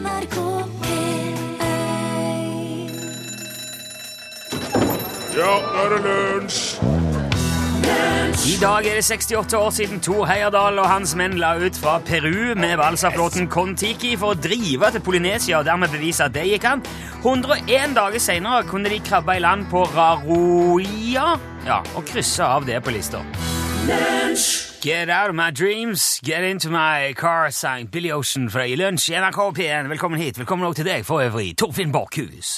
NRK P1 Ja, nå er det lunsj! I dag er det 68 år siden Thor Heyerdahl og hans menn la ut fra Peru med valsaflåten Kon-Tiki for å drive til Polynesia og dermed bevise at det gikk an. 101 dager senere kunne de krabbe i land på Raroia ja, og krysse av det på lista. Get out of my dreams, get into my car, sang Billy Ocean fra I Lunsj NRK P1. Velkommen hit. Velkommen også til deg for øvrig, Torfinn Borchhus.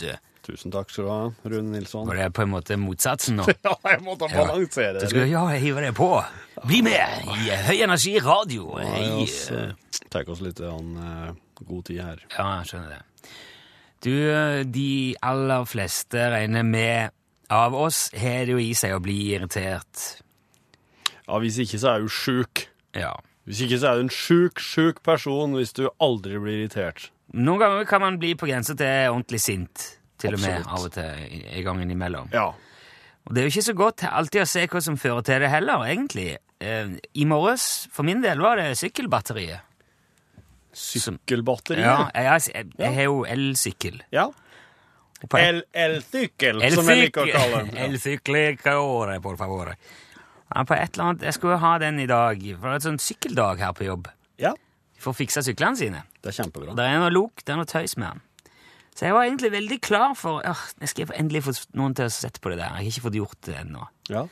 Tusen takk skal du ha, Rune Nilsson. Var det på en måte motsatsen nå? Ja, jeg måtte balansere det. skal ja, jeg hiver det på. Bli med i Høy Energi Radio. Hei. Oss, eh, Tar oss litt an, eh, god tid her. Ja, jeg skjønner det. Du, de aller fleste regner med av oss har det jo i seg å bli irritert. Ja, Hvis ikke så er du sjuk. Ja. Hvis ikke så er du en sjuk, sjuk person hvis du aldri blir irritert. Noen ganger kan man bli på grensa til ordentlig sint, til og med av og til i- i gangen imellom. Ja. Og det er jo ikke så godt alltid å se hva som fører til det heller, egentlig. Eh, I morges, for min del, var det sykkelbatteriet. Sykkelbatteriet? Ja, jeg, jeg, jeg har jo elsykkel. ja. Et- El- Elsykkel, som jeg liker å kalle den. El ciclicore, por favor. Ja, på et eller annet, Jeg skulle ha den i dag, for det er et sånn sykkeldag her på jobb. Ja, For å fikse syklene sine. det er kjempebra. Det er noe lok, det er noe tøys med den. Så jeg var egentlig veldig klar for øh, Jeg skal endelig få noen til å sette på det der. Jeg har ikke fått gjort det ennå. Ja.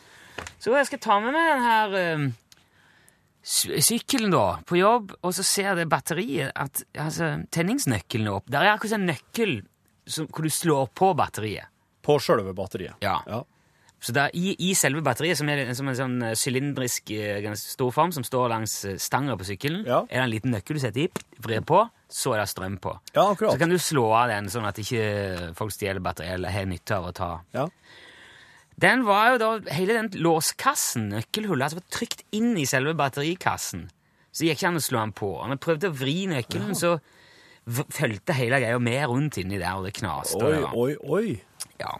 Så jeg skal ta med meg den her øh, sykkelen da, på jobb, og så ser det batteriet at altså, tenningsnøkkelen er opp. Der er akkurat en nøkkel som, hvor du slår på batteriet. På sjølve batteriet. Ja. ja. Så der, i, I selve batteriet, som er som en sånn eh, sylindrisk eh, stor form, som står langs eh, stanga på sykkelen, Ja. er det en liten nøkkel du setter i, vrir på, så er det strøm på. Ja, Så kan du slå av den, sånn at ikke folk stjeler batteriet eller har nytte av å ta. Ja. Den var jo da, Hele den låskassen, nøkkelhullet, altså var trykt inn i selve batterikassen. Så det gikk ikke an å slå den på. Og når jeg prøvde å vri nøkkelen, så v- fulgte hele greia med rundt inni der, og det knaste. Oi, oi, oi. ja.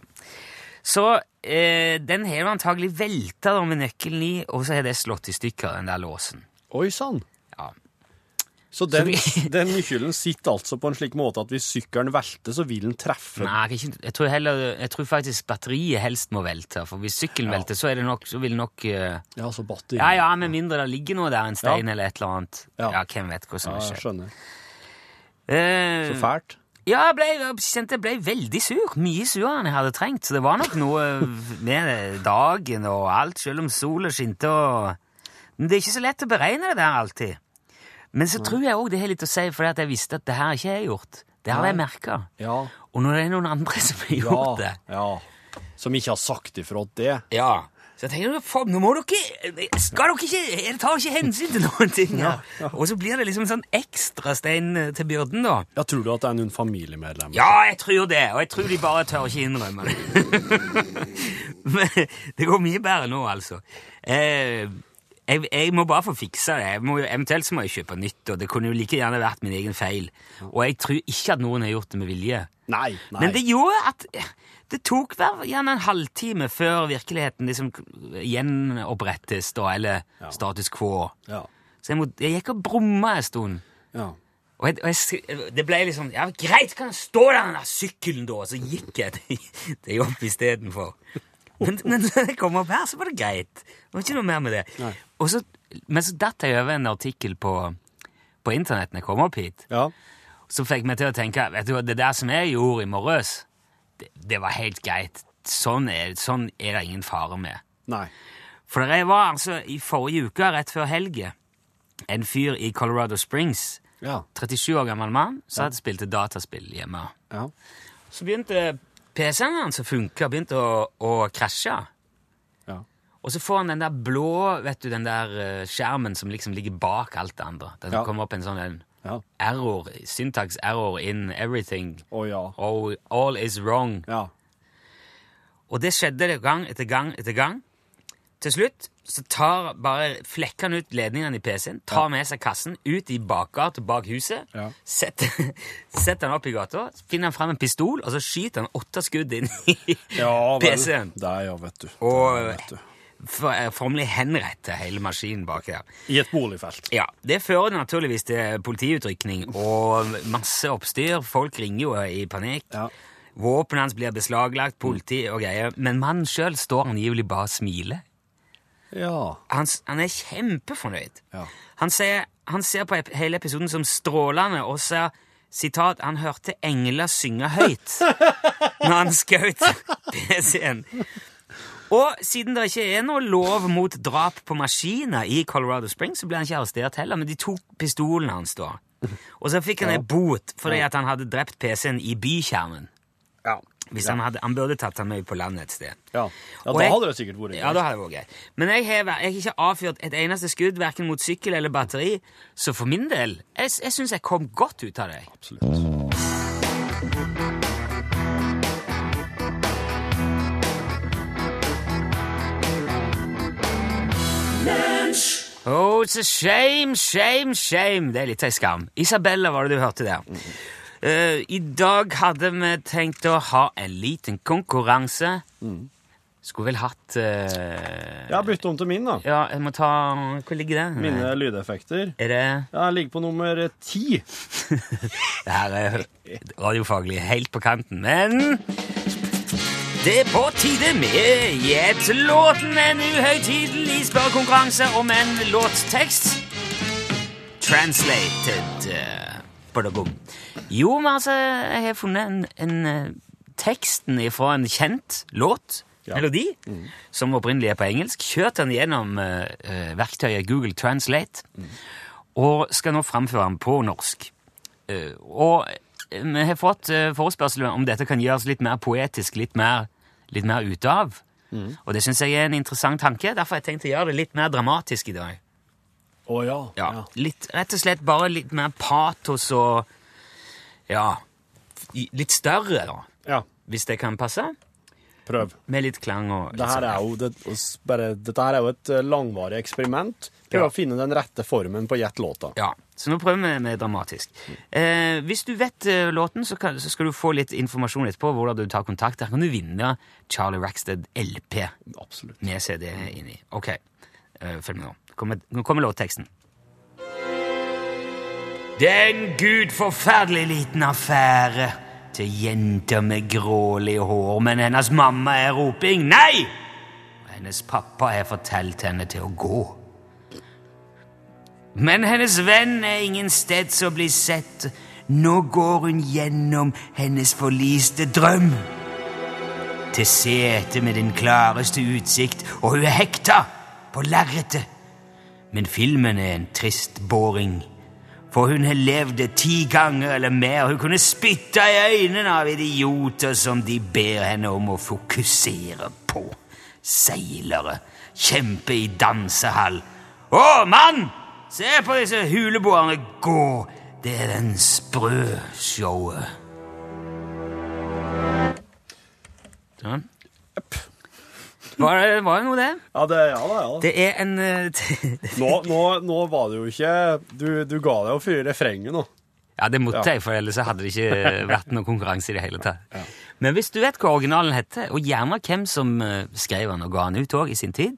Så eh, den har jo antagelig velta med nøkkelen i, og så har det slått i stykker, den der låsen. Oi sann. Ja. Så den, vi- den nøkkelen sitter altså på en slik måte at hvis sykkelen velter, så vil den treffe Nei, jeg, jeg, tror heller, jeg tror faktisk batteriet helst må velte, for hvis sykkelen Ja. velter, så, det nok, så vil nok uh... Ja, så batteri. Ja, ja, med mindre det ligger noe der, en stein Ja. eller et eller annet. Ja. Hvem vet hva som Ja, jeg skjønner. Eh, Så fælt. Ja, jeg, ble, kjente jeg ble veldig sur. Mye surere enn jeg hadde trengt. Så det var nok noe med dagen og alt, selv om sola skinte og Men det er ikke så lett å beregne det der alltid. Men så tror jeg òg det har litt å si, fordi at jeg visste at det her ikke er gjort. Det har jeg merka. Ja. Og når det er noen andre som har gjort Ja, det ja. Som ikke har sagt ifra at det. Ja. Så jeg tenker, faen, nå må dere Skal dere ikke Jeg tar ikke hensyn til noen ting her. Og så blir det liksom en sånn ekstra stein eh, til byrden, da. Ja, Tror du at det er noen familiemedlemmer? Ja, jeg tror det, og jeg tror de bare tør ikke innrømme det. Men det går mye bedre nå, altså. Eh, jeg, jeg må bare få fiksa det. Jeg må, jo- eventuelt så må jeg kjøpe nytt, og det kunne jo like gjerne vært min egen feil. Og jeg tror ikke at noen har gjort det med vilje. Nei. nei. Men det gjorde at det tok gjerne en halvtime før virkeligheten liksom gjenopprettes, da, eller status quo. Ja. Så jeg, må, jeg gikk og brumma en stund. ja. Og jeg, og jeg, det ble liksom Ja, greit, kan jeg stå der den der sykkelen, da? Og så gikk jeg til, til jobb istedenfor. Men, men når jeg kom opp her, så var det greit. Det var ikke noe mer med det. Nei. Og så, men så datt jeg over en artikkel på, på internett når jeg kom opp hit, ja. som fikk meg til å tenke vet du det der som jeg gjorde i morges, det, det var helt greit. Sånn er, sånn er det ingen fare med. Nei. For jeg var altså i forrige uke, rett før helge, en fyr i Colorado Springs, Ja. 37 år gammel mann, som hadde spilt dataspill hjemme. Ja. Så begynte PC-en hans å funke, begynte å, å krasje. Og så får han den der blå, vet du, den der eh, skjermen som liksom ligger bak alt det andre. Den Ja. kommer opp en sånn en Ja. error, syntax error in everything. Oh, ja. All, all is wrong. Ja. Og det skjedde det gang etter gang etter gang. Til slutt så tar bare flekker han ut ledningene i PC-en, tar med seg kassen ut i bakgata bak huset, Ja. setter, setter han opp i gata, finner han fram en pistol, og så skyter han åtte skudd inn i Ja. PC-en. Der, ja, vet du. Og Der, vet du. For, eh, formelig henrette hele maskinen bak der. I et boligfelt. Ja, Det fører naturligvis til politiutrykning og masse oppstyr. Folk ringer jo i panikk. Ja. Våpenet hans blir beslaglagt, politi og greier. Men mannen sjøl står angivelig bare og smiler. Ja. Han, han er kjempefornøyd. Ja. Han, ser, han ser på hele episoden som strålende og ser sitat, han hørte engler synge høyt når han skjøt PC-en. Og siden det ikke er noe lov mot drap på maskiner i Colorado Springs, så ble han ikke arrestert heller, men de tok pistolene hans da. Og så fikk han en bot fordi at han hadde drept PC-en i bykjernen. Ja. Hvis han, hadde, han burde tatt han med på landet et sted. Ja, ja da jeg- hadde det sikkert vært Ja, da hadde det vært greit. Men jeg har, jeg har ikke avfyrt et eneste skudd, verken mot sykkel eller batteri, så for min del, jeg, jeg syns jeg kom godt ut av det. Absolutt. Oh, it's a shame, shame, shame. Det er litt en skam. Isabella var det du hørte der. Uh, I dag hadde vi tenkt å ha en liten konkurranse. Skulle vel hatt uh, Ja, bytte om til min, da. Ja, jeg må ta Hvor ligger det? Mine lydeffekter. Er det Ja, Jeg ligger på nummer ti. Det her er radiofaglig helt på kanten, men det er på tide med Gjett låten, en uhøytidelig spørrekonkurranse om en låttekst. Translated. Uh, badabum. jo, men altså, jeg har funnet en, en eh, teksten fra en kjent låt, Ja. melodi, som opprinnelig er på engelsk. Kjørt den gjennom eh, eh, verktøyet Google Translate, og skal nå framføre den på norsk. Uh, og eh, vi har fått uh, forespørsel om dette kan gjøres litt mer poetisk, litt mer, litt mer ut av. Og det syns jeg er en interessant tanke. Derfor har jeg tenkt å gjøre det litt mer dramatisk i dag. Å ja. Ja, Litt, rett og slett bare litt mer patos og Ja, litt større, da. ja. Hvis det kan passe. Prøv. Med litt klang og litt Dette sånn. er jo, det, bare, dette er jo et eh, langvarig eksperiment. Prøv å finne den rette formen på gjett låta. Ja, så nå prøver vi med dramatisk. Eh, hvis du vet eh, låten, så, kan, så skal du få litt informasjon etterpå hvordan du tar kontakt. Der kan du vinne Charlie Rackstead LP Absolutt. med CD inni. Ok, eh, følg med nå. Kommer, nå kommer låtteksten. Det er en gudforferdelig liten affære til jenter med grålig hår, men hennes mamma er roping nei! Og hennes pappa har fortalt henne til å gå. Men hennes venn er ingen steds å bli sett. Nå går hun gjennom hennes forliste drøm. Til setet med den klareste utsikt, og hun er hekta på lerretet. Men filmen er en trist boring, For hun har levd det ti ganger eller mer. Hun kunne spytta i øynene av idioter som de ber henne om å fokusere på. Seilere, kjempe i dansehall. Å, mann! Se på disse huleboerne gå! Det er den sprø showet. Sånn. Var det, var det noe, det? Ja, det, ja da, ja da. Det er en eh, Nå, nå, nå var det jo ikke Du, du ga deg jo for refrenget nå. Ja, det måtte Ja. jeg, for ellers hadde det ikke vært noen konkurranse i det hele tatt. Men hvis du vet hva originalen heter, og gjerne hvem som eh, skrev den og ga den ut òg i sin tid,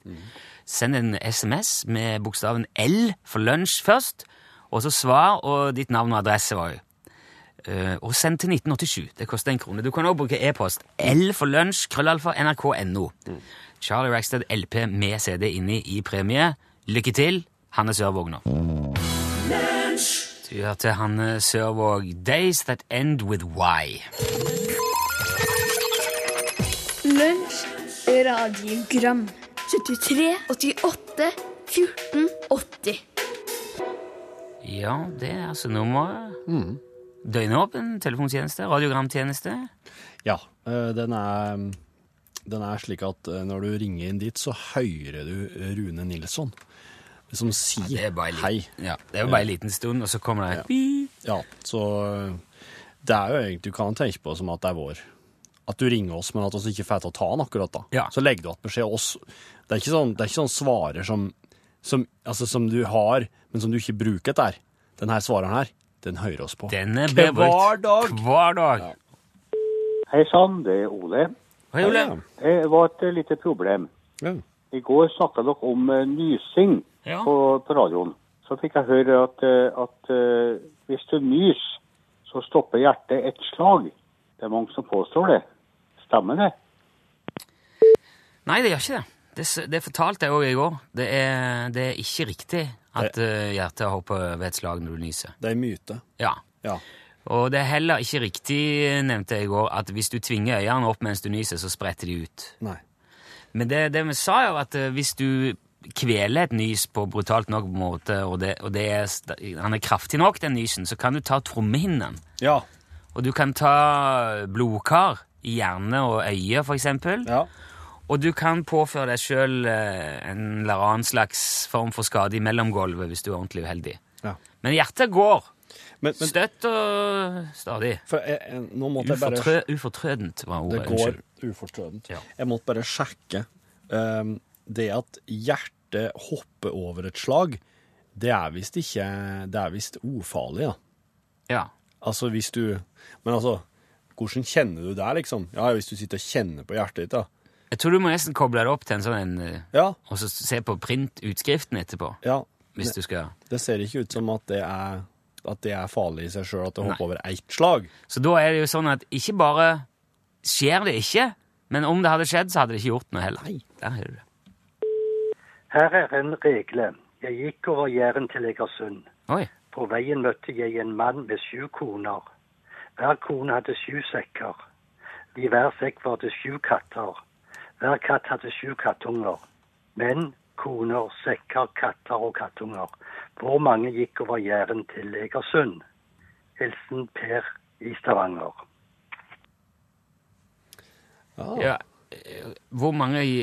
send en SMS med bokstaven L for lunsj først, og så svar og ditt navn og adresse var jo. Uh, og send til 1987. Det koster en krone. Du kan også bruke e-post. L for lunsj, krøllalfa, nrk.no. Charlie Rackstead LP med CD inni i premie. Lykke til, Hanne Sørvåg nå. Du hørte Hanne Sørvåg, 'Days That End With Why'. Lunsj, radiogram 73, 88, 14, 80 Ja, det er altså nummeret. Døgnåpen telefontjeneste, radiogramtjeneste. Ja, eh, den er, den er slik at eh, når du ringer inn dit, så hører du Rune Nilsson som sier er en hei. ja, det er jo bare en liten stund, og så kommer det ja. Ja, så eh, det er jo egentlig, du kan tenke på det som at det er vår. At du ringer oss, men at vi ikke får til å ta den akkurat da. Ja. Så legger du igjen beskjed oss. Det er ikke sånn, det er ikke sånn svarer som, som, altså, som du har, men som du ikke bruker der. Den her svareren her, den hører oss på. Den er bevart. Hver dag. Hver dag. Hei sann, det er Ole. Hei, Ole. Det var et lite problem. Ja. I går snakka dere om eh, nysing Ja. på, på radioen. Så fikk jeg høre at, eh, at eh, hvis du nys, så stopper hjertet et slag. Det er mange som påstår det. Stemmer det? Nei, det gjør ikke det. Det, det fortalte jeg òg i går. Det er, det er ikke riktig at eh, hjertet hopper ved et slag når du nyser. Det er myte. Ja. Ja. Og det er heller ikke riktig, nevnte jeg i går, at hvis du tvinger øynene opp mens du nyser, så spretter de ut. Nei. Men det, det vi sa, jo at eh, hvis du kveler et nys på brutalt nok måte, og, det, og det er, han er kraftig nok, den nysen, så kan du ta trommehinnen. Ja. Og du kan ta blodkar i hjerne og øye, eksempel. Ja. Og du kan påføre deg sjøl en eller annen slags form for skade i mellomgulvet hvis du er ordentlig uheldig. ja. Men hjertet går. Men, men Støtt og stadig. for jeg, jeg, jeg Ufortrø, ufortrødent var Det går Unnskyld. ufortrødent. Ja. Jeg måtte bare sjekke. Um, det at hjertet hopper over et slag, det er visst ikke Det er visst ufarlig, da. Ja. Altså hvis du Men altså, hvordan kjenner du det, liksom? Ja, hvis du sitter og kjenner på hjertet ditt, da. Jeg tror du må nesten koble det opp til en sånn en, eh, Ja, Og så se på printutskriften etterpå. ja. Hvis du skal Det ser ikke ut som at det er, at det er farlig i seg sjøl at det Nei. hopper over ett slag. Så da er det jo sånn at ikke bare skjer det ikke, men om det hadde skjedd, så hadde det ikke gjort noe heller. Nei. Der har du det. Her er en regle. Jeg gikk over Jæren til Egersund. Oi. På veien møtte jeg en mann med sju koner. Hver kone hadde sju sekker. I hver sekk var det sju katter. Hver katt hadde sju kattunger. Menn, koner, sekker, katter og kattunger. Hvor mange gikk over Jæren til Egersund? Hilsen Per i Stavanger. Ja. Ja, eh, hvor mange i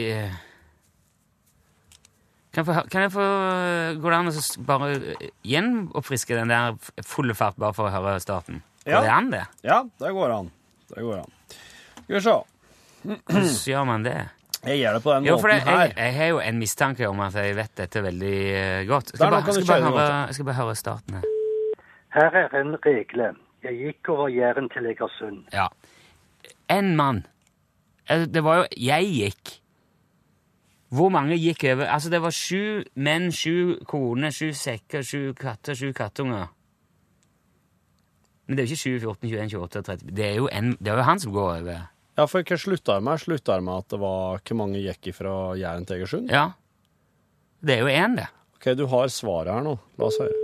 kan jeg, få, kan jeg få Går det an å bare eh, gjenoppfriske den der fulle fart, bare for å høre starten? Går Ja. det an, det? ja, det går an. Det går an. Skal vi se. Hvordan gjør man det? Jeg gjør det på den Jo, måten jeg, her. jeg, har jo en mistanke om at jeg vet dette veldig eh, godt. Skal, bare, skal, bare høre, jeg skal bare høre starten her. Her er en regle. Jeg gikk over Jæren til Egersund. Ja. En mann. Eh, Det var jo Jeg gikk. Hvor mange gikk over? Altså, det var sju menn, sju koner, sju sekker, sju katter, sju kattunger. Men det er jo ikke 7, 14, 21, 28, 30 Det er jo, en, det er jo han som går over. Ja, for hva slutta jeg med? Slutta jeg med at det var hvor mange gikk fra Jæren til Egersund? Ja. Det er jo én, det. Ok, du har svaret her nå. La oss høre.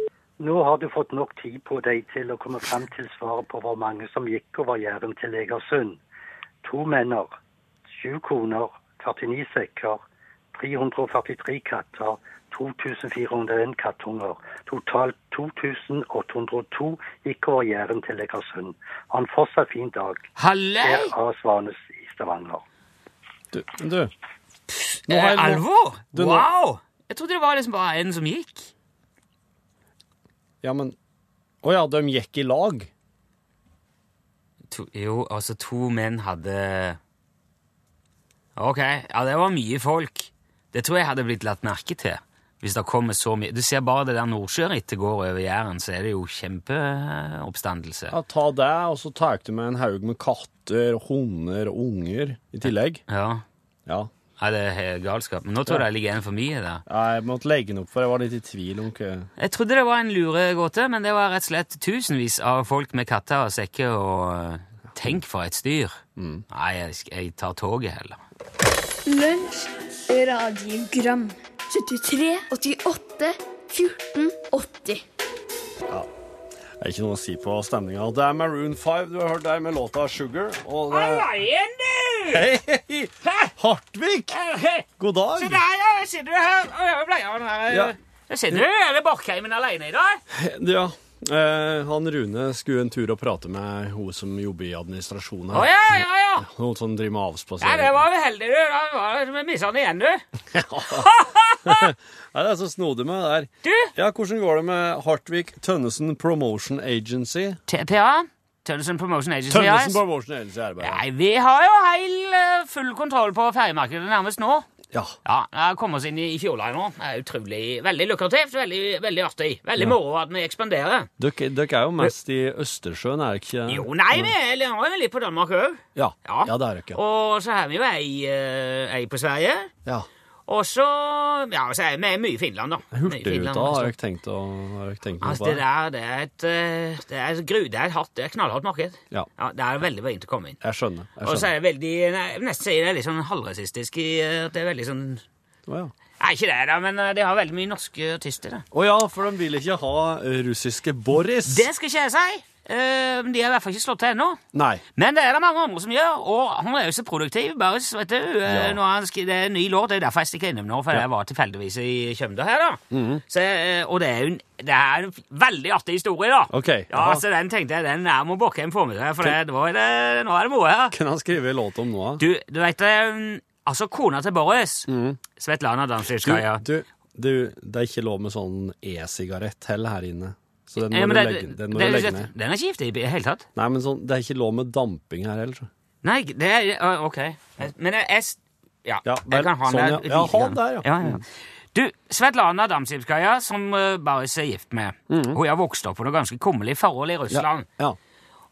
Nå har du fått nok tid på deg til å komme frem til svaret på hvor mange som gikk over Jæren til Egersund. To menner, sju koner, 49 sekker, 343 katter, 2401 kattunger. Totalt 2802 gikk over Jæren til Egersund. Ha en fortsatt fin dag. Halløy! Her A. Svanes i Stavanger. Du, men du Nå Eh, har jeg- alvor? Du, nå- wow! Jeg trodde det var liksom bare en som gikk. Ja, men Å ja, de gikk i lag? To, jo, altså to menn hadde Ok, ja, det var mye folk. Det tror jeg hadde blitt lagt merke til. Hvis det kommer så mye Du ser bare det der Nordsjørittet går over Jæren, så er det jo kjempeoppstandelse. Ja, ta det, og så tar du med en haug med katter, hunder og unger i tillegg. Ja. Ja. Nei, det er galskap. Men nå tror jeg det ligger en for mye der. Jeg måtte legge den opp, for jeg var litt i tvil om hva Jeg trodde det var en luregåte, men det var rett og slett tusenvis av folk med katter og sekker og eh, Tenk for et styr. Nei, jeg, jeg tar toget heller. Lunsj, radiogram 73, 88, 14, 80 Det er ikke noe å si på stemninga. Det er Maroon 5 du har hørt der med låta 'Sugar'. Og det er du! Hei, hei! Hartvig! God dag! Se der, ja. Sitter her og gjør bleia? Ja. Sitter du i Borkheimen alene i dag. Ja. Eh, han Rune skulle en tur og prate med hun som jobber i administrasjonen her. ja, ja, ja. Hun som driver med Ja, det var vi heldige, du. Da var vi missa den igjen, du. Nei, det er så snodig med det der. Du, Ja, hvordan går det med Hartvig Tønnesen Promotion Agency? TPA, Tønnesen Promotion Agency. Tønnesen. Promotion Agency er det bare. Nei, vi har jo heil eh, full kontroll på ferjemarkedet nærmest nå. Ja. Ja, kommet oss inn i Fjordline nå. Det er utrolig, veldig lukrativt, veldig, veldig artig. Veldig moro at vi ekspanderer. Dere, dere er jo mest i Østersjøen, er det ikke? Jo, nei, vi er har jo litt på Danmark òg. Ja. Ja. ja, det er dere. Og så har vi jo ei, eh, ei på Sverige. Ja. Og så Ja, så er vi mye i Finland, da. Hurtigruta har altså. jeg tenkt å har jeg tenkt Altså, det der, det er et eh, Det er, et gru, det er et hardt, det er knallhardt marked. Ja. Det er veldig vrient å komme inn. Jeg skjønner. Jeg skjønner. Og så er det veldig nesten sier det er litt sånn halvrasistisk i eh, at det er veldig sånn oh, ja. Nei, ikke det, da, men eh, de har veldig mye norske artister. Å Å ja, for de vil ikke ha russiske Boris. Det skal ikke jeg si. Eh, de har i hvert fall ikke slått til ennå. Nei. Men det er det mange andre som gjør, og han er jo så produktiv. bare, vet du, eh, Ja. når han skri- Det er en ny låt, det er derfor jeg stikker innom nå, for jeg var tilfeldigvis i Kjømda her. da. Mhm. så, eh, og det er jo en, en veldig artig historie, da. Okay. Ja, Aha. så Den tenkte jeg, den er må bokke en formiddag, for det, nå, er det, moro her. Kan han skrive låt om nå? Du, du vet det Altså, kona til Boris, Svetlana Damsjivskaja du, Du, du, det er ikke lov med sånn e-sigarett heller her inne. Så den må, Ja, du, legge, den må det- legge det- ned. Den er ikke giftig i det hele tatt. Nei, men sånn, det er ikke lov med damping her heller. Nei, det er OK. Men jeg, jeg Ja, Ja, jeg kan ha den sånn, der. ja. Ha den der, ja. ja, ja. Du, Svetlana Damsjivskaja, som uh, Boris er gift med, hun har vokst opp på noe ganske kummerlig forhold i Russland. Ja, Ja.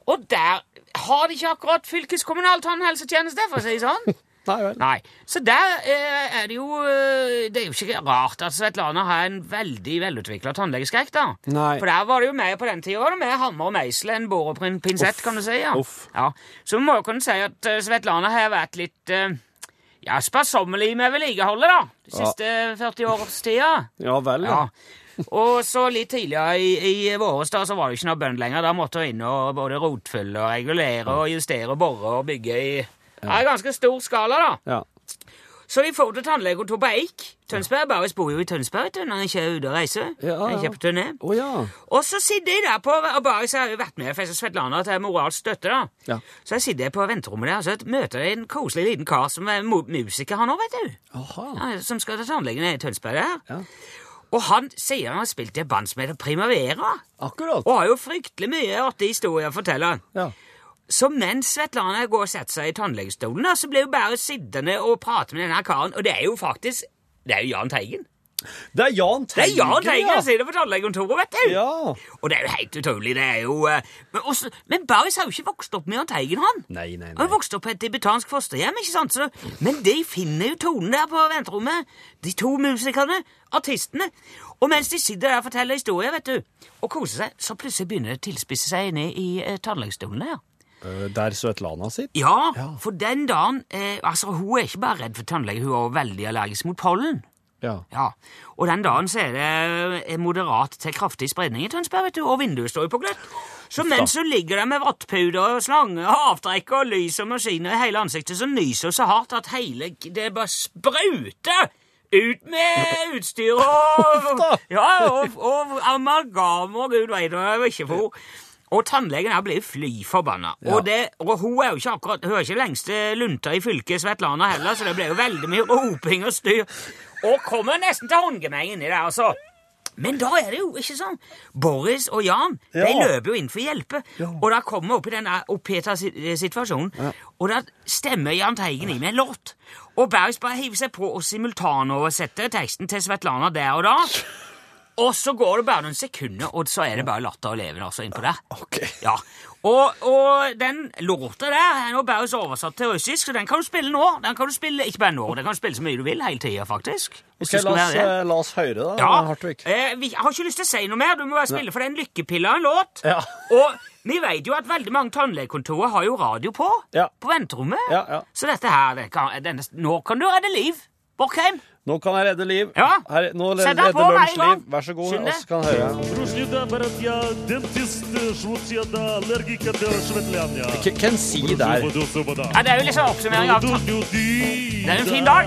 Og der har de ikke akkurat fylkeskommunal tannhelsetjeneste, for å si det sånn. Nei vel. Nei. Så der eh, er det jo eh, Det er jo ikke rart at Svetlana har en veldig velutvikla tannlegeskrekk, da. Nei. For der var det jo mer på den tida med hammer og meisel, enn bår og pin- pinsett, kan du si. ja. Uff. ja. Så vi må jo kunne si at eh, Svetlana har vært litt eh, ja, sparsommelig med vedlikeholdet, da. De Ja. siste 40 års tida. Ja vel, Ja. ja. Og så litt tidligere i, i våres da, så var det ikke noe bønn lenger. Da måtte hun inn og både rotfylle og regulere og justere og bore og bygge i ja, er ganske stor skala, da. ja. Så de får til tannlegekontor på Eik. Tønsberg. bare bor jo i Tønsberg vet du, når en ikke er ute og reiser. Ja, ja. ikke på turné. Å ja. Og så sitter de der på Og Boris har jo vært med for Svetlana til moralsk støtte, da. Ja. Så jeg sitter på venterommet der, og så møter jeg en koselig liten kar som er musiker, han òg, vet du. Ja, som skal til tannlegen i Tønsberg der. Ja. Og han sier han har spilt i et band som heter Primavera. Akkurat. Og har jo fryktelig mye artige historier å fortelle. Ja. Så mens Svetlana går og setter seg i tannlegestolen, så blir hun bare sittende og prate med denne karen. Og det er jo faktisk Det er jo Jahn Teigen. Det er Jahn Det er Jan Teigen ja. sitter på tannlegekontoret, vet du! Ja. Og det er jo helt utrolig. det er jo... eh, Men, også, men Baris har jo ikke vokst opp med Jahn Teigen, han. Nei, nei, nei. Han har vokst opp på et tibetansk fosterhjem, ikke sant? Så, men de finner jo tonen der på venterommet. De to musikerne, artistene. Og mens de sitter der og forteller historier, vet du, og koser seg, så plutselig begynner det å tilspisse seg inne i eh, tannlegestolen der. Eh, Der Svetlana sitter? Ja, Ja. for den dagen eh, Altså, hun er ikke bare redd for tannlege, hun er også veldig allergisk mot pollen. Ja. Ja, Og den dagen så er det eh, moderat til kraftig spredning i Tønsberg, vet du, og vinduet står jo på gløtt. Så mens hun ligger der med vattpuder og slange og avtrekk og lys og maskiner i hele ansiktet, så nyser hun så hardt at hele Det bare spruter! Ut med utstyr og Ja, og, og amalgam og gud veit hva ikke for. Og tannlegen her ble fly forbanna. Ja. Og, og hun er jo ikke akkurat Hun er ikke lengste lunta i fylket, Svetlana heller, så det ble jo veldig mye roping og styr. Og kommer nesten til håndgemeng inni der, altså. Men da er det jo ikke sånn. Boris og Jan de løper jo inn for å hjelpe. Og da kommer vi opp i denne oppheta situasjonen, situasjonen, og da stemmer Jahn Teigen i med en låt. Og Bergs bare hiver seg på og simultanoversetter teksten til Svetlana der og da. Og så går det bare noen sekunder, og så er det bare latter og leven altså innpå der. Ok. Ja, og, og den låta der er nå bare så oversatt til russisk, så den kan du spille nå. Den kan du spille, Ikke bare nå, den kan du spille så mye du vil hele tida, faktisk. Okay, Ok, la, oss, eh, la oss høre det, da, Ja, Hartvig. eh, vi, jeg har ikke lyst til å si noe mer. Du må bare spille, for det er en lykkepille av en låt. Ja. Og vi vet jo at veldig mange tannlegekontorer har jo radio på. Ja. På venterommet. Ja, ja. Så dette her det kan, denne, Nå kan du redde liv. Borkheim. Nå kan jeg redde liv. Ja. Her, nå Sett deg på, vær i gang. Vær så god, Skynd deg. kan høre. Hvem sier der? Ja, det er jo liksom oppsummering av Det er en fin dag.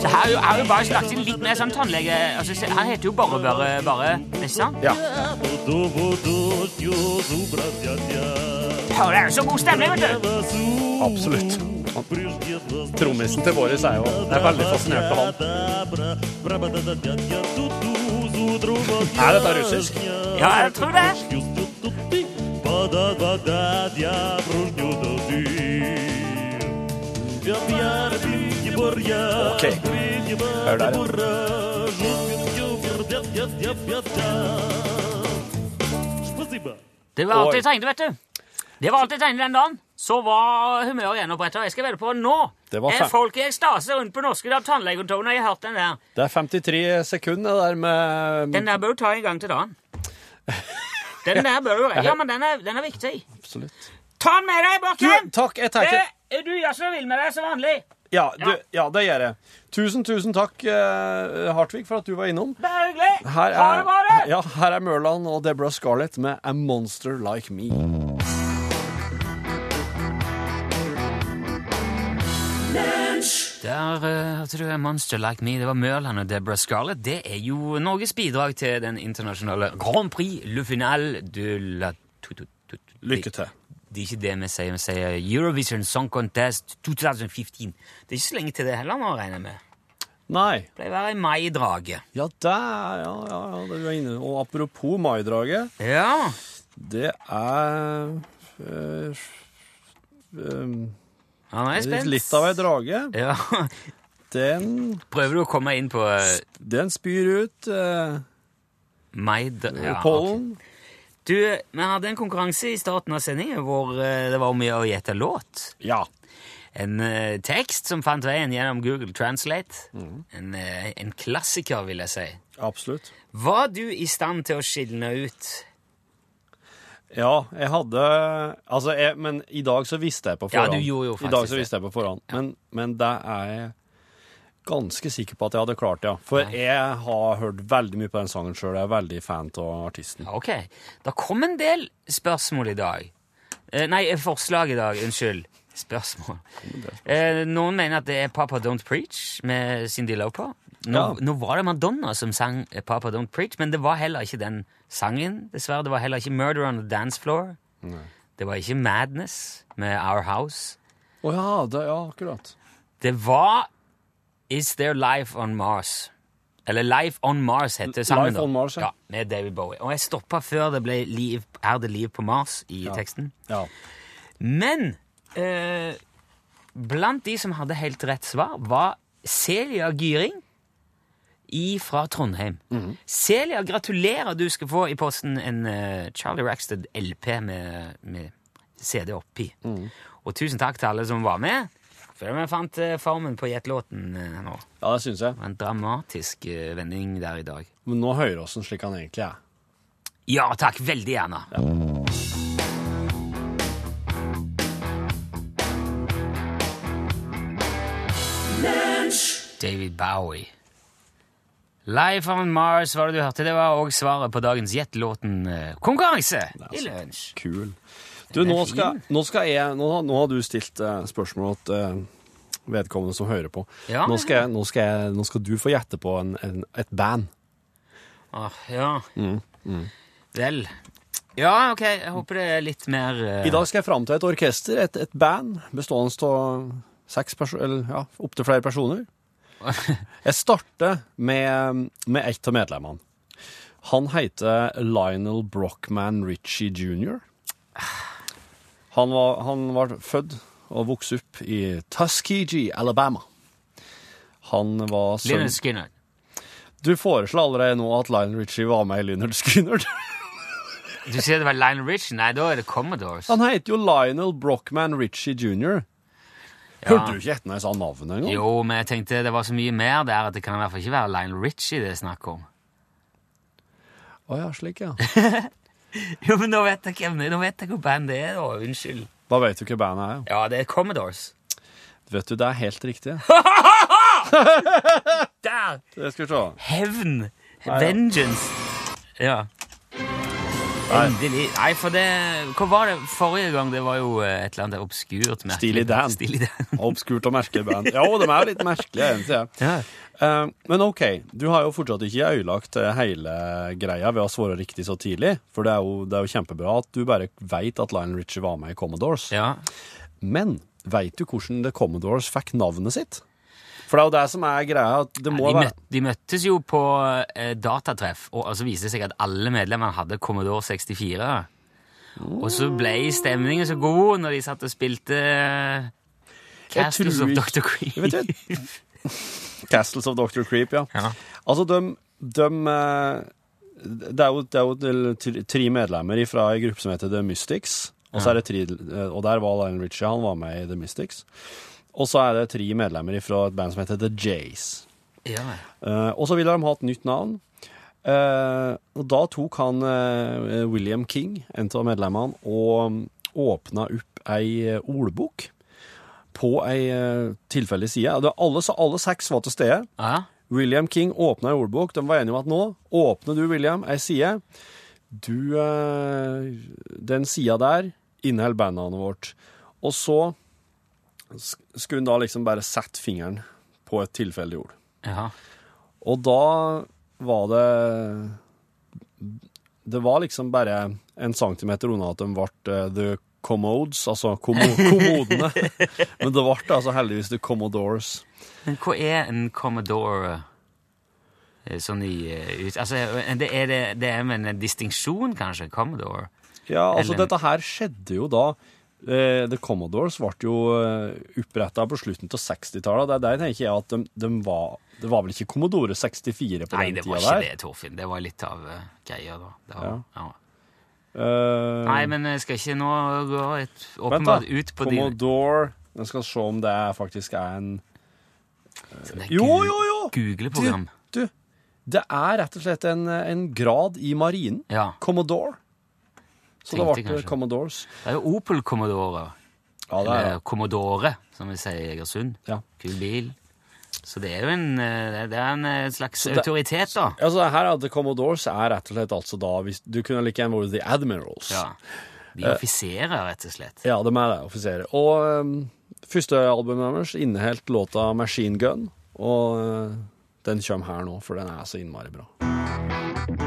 Så her er jo, bare lagt inn litt mer sånn tannlege... Altså, her heter jo bare bare, bare ikke sant? Ja. Hør, det er jo så god stemning, vet du. Absolutt. Trommisen til Boris er jo Jeg er veldig fascinert av han. Er dette russisk? Ja, jeg tror det. Ok. Hør der, ja. Det var alt jeg tegnede, vet du. Det var alt jeg tegnet den dagen så var humøret gjenoppretta. Jeg skal vedde på nå. Er folk i ekstase rundt på norske tannlegekontorene. Jeg har hørt den der. Det er 53 sekunder der med Den der bør du ta en gang til dagen. Den der bør du Ja, men den er, den er viktig. Absolutt. Ta den med deg, bakken takk, jeg tar ikke du gjør så vil med deg som vanlig. ja, du, ja, det gjør jeg. Tusen, tusen takk, uh, Hartvig, for at du var innom. Bare hyggelig. Her Ha det bra, du. ja, her er Mørland og Deborah Scarlett med A Monster Like Me. Der uh, hørte du Monster Like Me. Det var Mørland og Deborah Scarlett. Det er jo Norges bidrag til den internasjonale Grand Prix Le Final de la. Lykke til. Det er ikke det vi sier. Vi sier Eurovision Song Contest 2015. Det er ikke så lenge til det heller nå, regner jeg med. Nei. Det pleier å være i mai-draget. Ja, der, ja, ja, ja, det er du inne. Og apropos maidraget, Ja. det er eh, um, Han er spent. litt av ei drage. Ja. Den, Prøver du å komme inn på uh, den spyr ut uh, mai... Ja, pollen. Okay. Du, vi hadde en konkurranse i starten av sendingen hvor eh, det var om å gjette låt. Ja. En uh, tekst som fant veien gjennom Google Translate. Mm. En, eh, en klassiker, vil jeg si. Absolutt. Var du i stand til å skille ut Ja, jeg hadde Altså, jeg, men i dag så visste jeg på Ja, forhånd. du gjorde jo I dag så visste jeg på forhånd. Men, men det er jeg ganske sikker på at jeg hadde klart, ja. For Nei. jeg har hørt veldig mye på den sangen sjøl. Jeg er veldig fan av artisten. Ok. Det kom en del spørsmål i dag. Eh, nei, eh, forslag i dag. Unnskyld. Spørsmål. Eh, noen mener at det er Papa Don't Preach med Cindy Lauper. Nå, Ja. nå var det Madonna som sang eh, Papa Don't Preach, men det var heller ikke den sangen, dessverre. Det var heller ikke Murder on the Dance Floor. Det var ikke Madness med Our House. Å ja, det, ja, akkurat. Det var Is There Life on Mars? Eller Life on Mars heter sangen. Life da. on Mars, ja. ja. Med David Bowie. Og jeg stoppa før det ble liv, Er det liv på Mars i teksten. Ja. Men eh, blant de som hadde helt rett svar, var Celia Gyring i, fra Trondheim. Mm. Celia, gratulerer. Du skal få i posten en uh, Charlie Rackstead LP med, med CD oppi. Mm. Og tusen takk til alle som var med. Før vi fant uh, formen på gjettlåten uh, nå. ja, det syns jeg. Det var en dramatisk eh, vending der i dag. Men nå hører vi åssen slik han egentlig er. Ja takk, veldig gjerne. David Bowie. Life on Mars var det du hørte. Det var òg svaret på dagens Gjettelåten-konkurranse i lunsj. Kul. Du, nå skal, nå skal jeg Nå, nå har du stilt uh, spørsmål til uh, vedkommende som hører på. Ja. Nå, skal nå, skal jeg, nå skal du få gjette på en, en, et band. Ah, ja. Mm, Vel. Ja, OK. Jeg håper det er litt mer uh... I dag skal jeg fram til et orkester, et, et band bestående av seks personer, eller ja, opptil flere personer. Jeg starter med, med ett av medlemmene. Han heter Lionel Brockman Ritchie jr. Han var, han var født og vokste opp i Tuskegee, Alabama. Han var sønn Lynyrd Skinner. Du foreslår allerede nå at Lionel Ritchie var med i Lynyrd Skynyrd. Du sier det var Lionel Richie? Nei, da er det Commodores. Han heter jo Lionel Brockman Ritchie jr. Hørte du ikke etter når jeg sa navnet engang? Jo, men jeg tenkte det var så mye mer der at det kan i hvert fall ikke være Lionel Richie det er snakk om. Å ja, slik, ja. Jo, men nå vet jeg hvem. Nå vet jeg hvor band det er, da. Unnskyld. Da vet du hva bandet er. Ja, det er Commodores. Vet du, det er helt riktig. Der! Det skal vi se. Hevn. Vengeance. Ja. Endelig. Nei, for det Hva var det forrige gang? Det var jo eh, et eller annet obskurt merkelig. Steely Dan. Dan. Obskurt og merkelig band. Ja, de er jo litt merkelige, egentlig. Ja. Uh, men OK, du har jo fortsatt ikke ødelagt eh, hele greia ved å svare riktig så tidlig. For det er jo, det er jo kjempebra at du bare veit at Lionel Richie var med i Commodores. ja. Men veit du hvordan The Commodores fikk navnet sitt? For det er jo det som er greia. at det må De, være... møt, de møttes jo på eh, datatreff, og så viste det seg at alle medlemmene hadde Commodore 64. Og så ble stemningen så god når de satt og spilte eh, Castles of Dr. Creep. Castles of Dr. Creep, ja. Ja. Altså, de, de eh, det, er jo, det er jo tre medlemmer fra en gruppe som heter The Mystics. Og, så det tre, eh, og der var Lionel Richie, han var med i The Mystics. Og så er det tre medlemmer fra et band som heter The Jays. Ja. Uh, og så ville de ha et nytt navn. Uh, og da tok han uh, William King, en av medlemmene, og åpna opp ei ordbok på ei tilfeldig side. Alle, så alle seks var til stede. ja. William King åpna ei ordbok. De var enige om at nå åpner du, William, ei side. Du Den sida der inneholder bandnavnet vårt. Og så skulle hun da liksom bare sette fingeren på et tilfeldig ord. ja. Og da var det Det var liksom bare en centimeter unna at de ble eh, The Commodes, altså kommo kommodene. Men det ble altså heldigvis The Commodores. Men hva er en Commodore eh, sånn i eh. Altså, det er, det, det er med en distinksjon, kanskje? Commodore? Ja, altså Eller- dette her skjedde jo da The Commodores ble jo eh, oppretta på slutten av 60-tallet. Det er der tenker jeg at de, de var Det var vel ikke Commodore 64 på Nei, den det var ikke der? det, Torfinn. Det var litt av uh, greia, da. Det var, Ja. ja. Uh, Nei, men jeg skal ikke nå gå et, vent da. ut på din Commodore Jeg skal se om det faktisk er en uh, er Jo, jo, jo! Google-program. Du, det er rett og slett en, en grad i marinen. Ja. Commodore. Så da ble kanskje. Commodores. Det er jo Opel Commodore. Ja, det er ja. Commodore, som vi sier i Egersund. Ja. Kul bil. Så det er jo en, eh, det er en eh, slags det- autoritet, da. Altså, her er The Commodores er rett og slett altså da hvis, Du kunne like gjerne vært The Admirals. Ja. De offiserer, rett og slett. Ja, de er det, offiserer. Og um, første albumet deres inneholdt låta Machine Gun, og uh, den kommer her nå, for den er så innmari bra.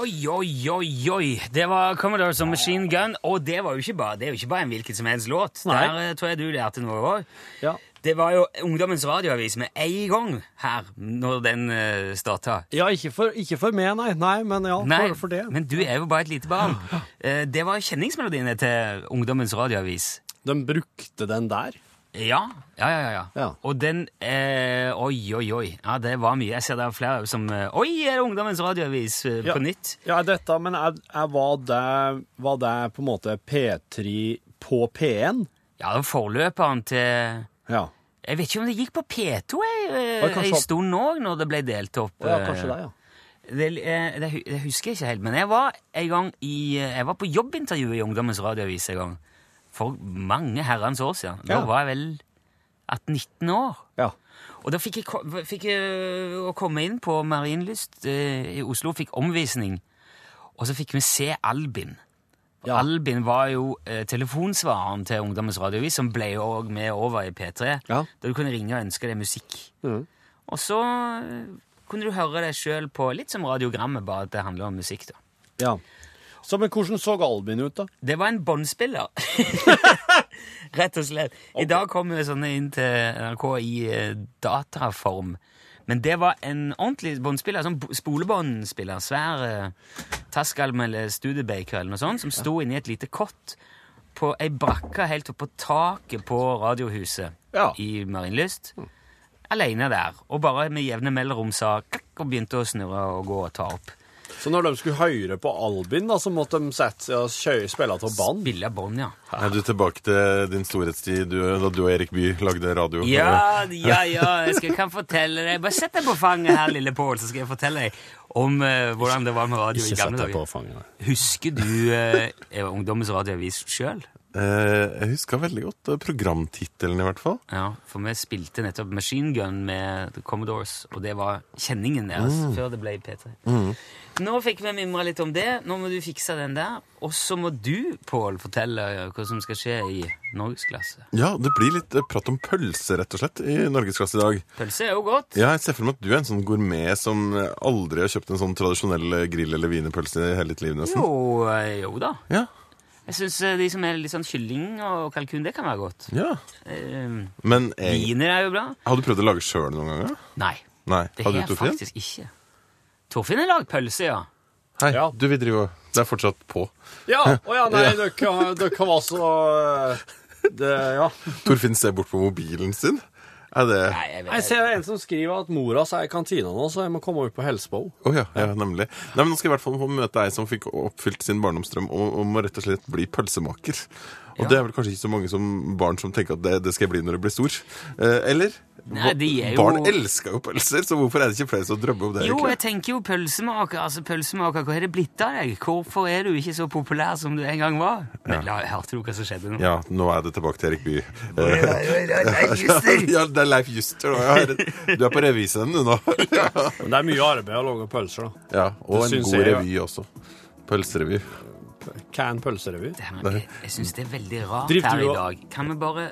Oi, oi, oi, oi. Det var Commodore som Machine Gun, og det, var jo ikke bare, det er jo ikke bare en hvilken som helst låt. Nei. Der eh, tror jeg du lærte noe òg. Ja. Det var jo Ungdommens radioavis med en gang her, når den uh, starta. Ja, ikke for, ikke for meg, nei. Nei, men ja, Nei, for, for det. men du er jo bare et lite barn. Uh, det var kjenningsmelodiene til Ungdommens radioavis. De brukte den der. Ja, ja, ja. ja, ja. Og den eh, Oi, oi, oi. Ja, det var mye. Jeg ser det er flere som eh, Oi, er det Ungdommens radioavis eh, Ja. på nytt? Ja, dette, men er, er, var, det, var det på en måte P3 på P1? Ja, det var forløperen til Ja. Jeg vet ikke om det gikk på P2 ei Ja, eh, kanskje- stund òg, når det ble delt opp. ja, eh, kanskje det, ja. Det, eh, det, hu- det husker jeg ikke helt, men jeg var en gang i eh, Jeg var på jobbintervju i Ungdommens radioavis en gang. For mange herrens år siden. Da Ja. var jeg vel 18-19 år. Ja. Og da fikk jeg, ko- fikk jeg å komme inn på Marienlyst eh, i Oslo, fikk omvisning. Og så fikk vi se Albin. Ja. Albin var jo eh, telefonsvareren til Ungdommens Radiovis, som ble jo også med over i P3. Ja. Da du kunne ringe og ønske deg musikk. Mhm. Og så eh, kunne du høre deg sjøl på litt som radiogrammet, bare at det handler om musikk. da. ja. Så, men hvordan så Albin ut, da? Det var en båndspiller. Rett og slett. I dag kommer jo sånne inn til NRK i eh, dataform. Men det var en ordentlig båndspiller, sånn spolebåndspiller. Svær eh, Taskalm eller Studebaker eller noe sånt, som sto inni et lite kott på ei brakke helt oppå på taket på Radiohuset Ja. i Marienlyst. Aleine der. Og bare med jevne mellomrom sa kakk og begynte å snurre og gå og ta opp. Så når de skulle høre på Albin, da, så måtte de sette seg og kjø- spille av bånd? Spille bånd, ja. Er du tilbake til din storhetstid du, da du og Erik Bye lagde radio? Ja, ja, ja. Jeg skal, kan fortelle deg Bare sett deg på fanget her, lille Pål, så skal jeg fortelle deg om uh, hvordan det var med radio i Ikke gamle sett deg på dager. fanget. Husker du uh, Ungdommens radioavis sjøl? Eh, jeg husker veldig godt eh, programtittelen, i hvert fall. Ja, for vi spilte nettopp Machine Gun med The Commodores, og det var kjenningen deres før det ble P3. Nå fikk vi mimra litt om det. Nå må du fikse den der. Og så må du, Pål, fortelle hva som skal skje i norgesklasse. Ja, det blir litt eh, prat om pølse, rett og slett, i Norgesklasse i dag. Pølse er jo godt. Ja, jeg ser for meg at du er en sånn gourmet som eh, aldri har kjøpt en sånn tradisjonell eh, grill- eller wienerpølse i hele ditt liv, nesten. Jo, eh, jo da. Ja, Jeg syns de som er litt sånn kylling og kalkun, det kan være godt. ja. Eh, Men jeg, Viner er jo bra. har du prøvd å lage sjøl noen ganger? Nei, Nei. det Har har du, jeg Torfinn? faktisk ikke. Torfinn har lagd pølse, ja. Hei, Ja. du, vi driver og Det er fortsatt på. Ja! Å ja, nei, dere kan, dere kan være så eh, det, Ja. Torfinn ser bort på mobilen sin. Er det Nei, jeg vet Jeg ser en som skriver at mora er i kantina nå, så jeg må komme opp på Helsebo. Oh, ja, ja, nemlig. Nei, men Nå skal jeg i hvert fall få møte ei som fikk oppfylt sin barndomsdrøm om, om å rett og slett bli pølsemaker. Og det er vel kanskje ikke så mange som barn som tenker at det, det skal jeg bli når jeg blir stor. Eh, eller? Nei, de er jo- Barn elsker jo pølser, så hvorfor er det ikke flere som drømmer om det? Jo, egentlig? jeg tenker jo pølsemaker. Altså, pølsemaker, Hva er det blitt av deg? Hvorfor er du ikke så populær som du en gang var? Men la, Hørte du hva som skjedde nå? Ja, nå er det tilbake til Erik Bye. Leif Juster! ja, det er Leif Juster. nå. Ja, Du er på revyscenen du nå. Men det er mye arbeid å lage pølser, da. Ja, og Det en god jeg, revy også. Pølserevy. Can pølserevy. Dæven, Jeg, jeg syns det er veldig rart Driver her i dag. Kan vi bare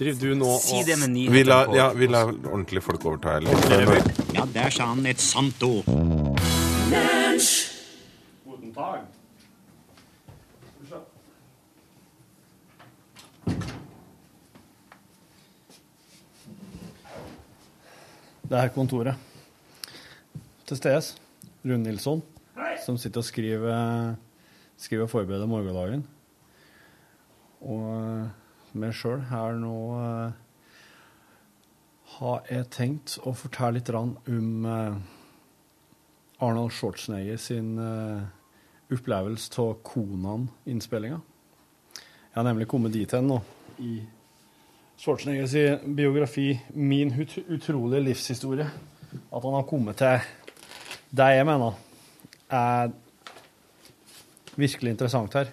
Driver du nå si det med nyheter vi på? ja, vi lar ordentlige folk overta. Eller? Ja, der sa han et sant ord. Det er kontoret. Til stedes. Rune Nilsson, som sitter og skriver, skriver og forbereder morgendagen. Og meg sjøl her nå eh, har jeg tenkt å fortelle litt om eh, Arnold Schwarzenegger sin eh, opplevelse av Konan-innspillinga. Jeg har nemlig kommet dit hen nå i Schwarzeneggers biografi 'Min ut utrolige livshistorie'. At han har kommet til det jeg mener er virkelig interessant her.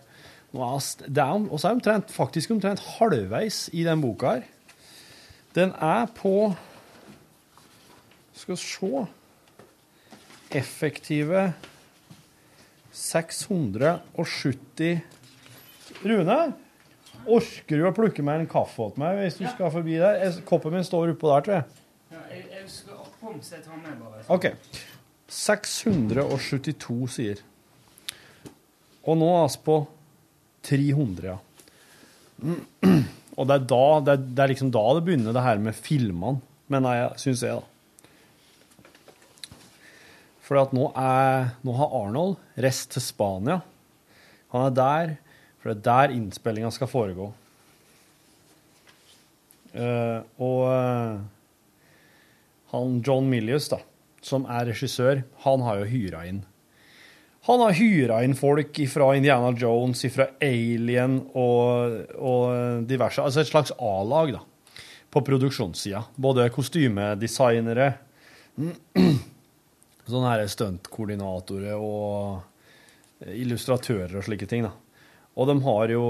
Er det er også er omtrent, faktisk omtrent halvveis i den boka her. Den er på Skal vi se Effektive 670 Rune? Orker du å plukke meg en kaffe åt meg hvis du skal forbi der? Koppen min står oppå der, tror jeg. Jeg skal oppom, så jeg tar med bare. OK. 672 sider. Og nå er vi på 300, ja. Og det er, da, det, er, det er liksom da det begynner, det her med filmene, mener jeg, syns jeg, da. For at nå, er, nå har Arnold reist til Spania. Han er der, for det er der innspillinga skal foregå. Uh, og uh, han John Milius, da, som er regissør, han har jo hyra inn Han har hyra inn folk fra Indiana Jones, fra Alien og, og diverse Altså et slags A-lag, da, på produksjonssida. Både kostymedesignere, sånne her stuntkoordinatorer og illustratører og slike ting, da. Og de har jo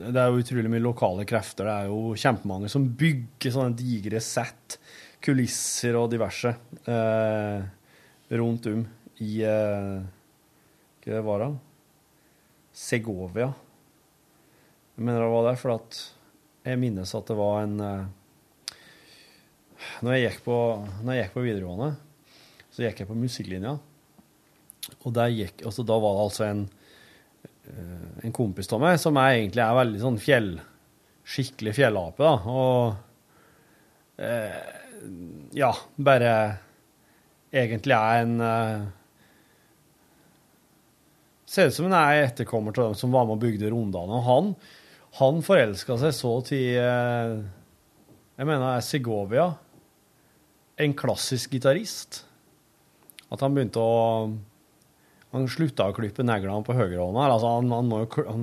Det er jo utrolig mye lokale krefter. Det er jo kjempemange som bygger sånne digre sett, kulisser og diverse eh, rundt om i eh, det var det? Segovia. Jeg mener det var der, for at jeg minnes at det var en eh, når, jeg på, når jeg gikk på videregående, så gikk jeg på musikklinja. Og gikk, altså, da var det altså en eh, en kompis av meg som er egentlig er veldig sånn fjell... Skikkelig fjellape, da. Og eh, ja, bare egentlig er en eh, Ser ut som han er etterkommer til dem som var med og bygde Rondane. Han, han forelska seg så til eh, Jeg mener er Segovia. En klassisk gitarist. At han begynte å Han slutta å klippe neglene på høyrehånda. Altså han, han må jo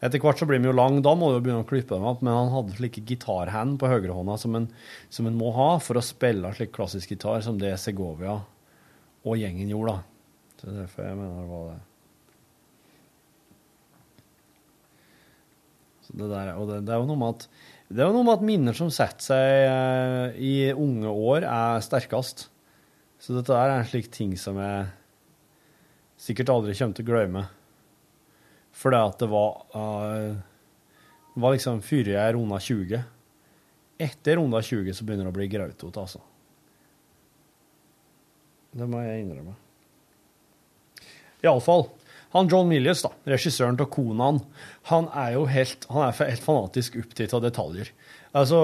etter hvert så blir de jo lang, da må du jo begynne å klippe dem opp, men han hadde slike gitarhand på høyrehånda som som en må ha for å spille slik klassisk gitar som det Segovia og gjengen gjorde, da. Så er derfor jeg mener det var det. Det der, og det, det er jo noe med at det er jo noe med at minner som setter seg eh, i unge år, er sterkest. Så dette der er en slik ting som jeg sikkert aldri kommer til å glemme. Det at det var uh, Det var liksom før jeg runda 20. Etter runda 20 så begynner det å bli grautete, altså. Det må jeg innrømme. Iallfall. Han John Milius, da, regissøren av konaen han er jo helt, han er helt fanatisk opptatt av detaljer. Altså,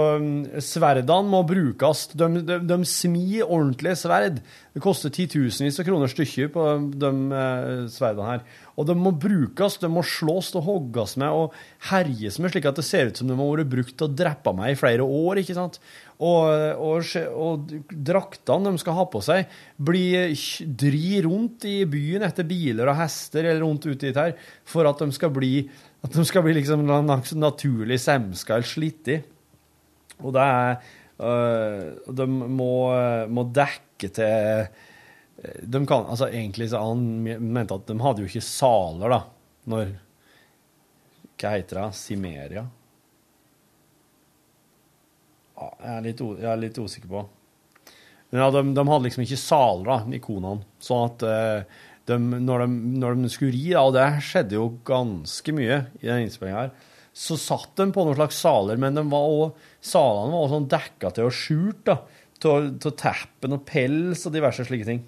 sverdene må brukes. De, de, de smir ordentlige sverd. Det koster titusenvis av kroner stykket på de eh, sverdene her. Og de må brukes, de må slås og hogges med og herjes med, slik at det ser ut som de har vært brukt til å drepe meg i flere år. ikke sant? Og, og, og draktene de skal ha på seg, blir dri rundt i byen etter biler og hester eller rundt uti der, for at de skal bli, at de skal bli liksom naturlig semska eller slitt i. Og det er øh, De må, må dekke til De kan Altså, egentlig så han mente at de hadde jo ikke saler, da, når Hva heter det? Simeria? Ja, jeg er litt, jeg er litt usikker på. Men ja, de, de hadde liksom ikke saler, da, ikonene. Sånn at eh, de, når, de, når de skulle ri, da, og det skjedde jo ganske mye i den innspillinga her, så satt de på noen slags saler, men de var også, salene var også sånn dekka til og skjult, av teppen og pels og diverse slike ting.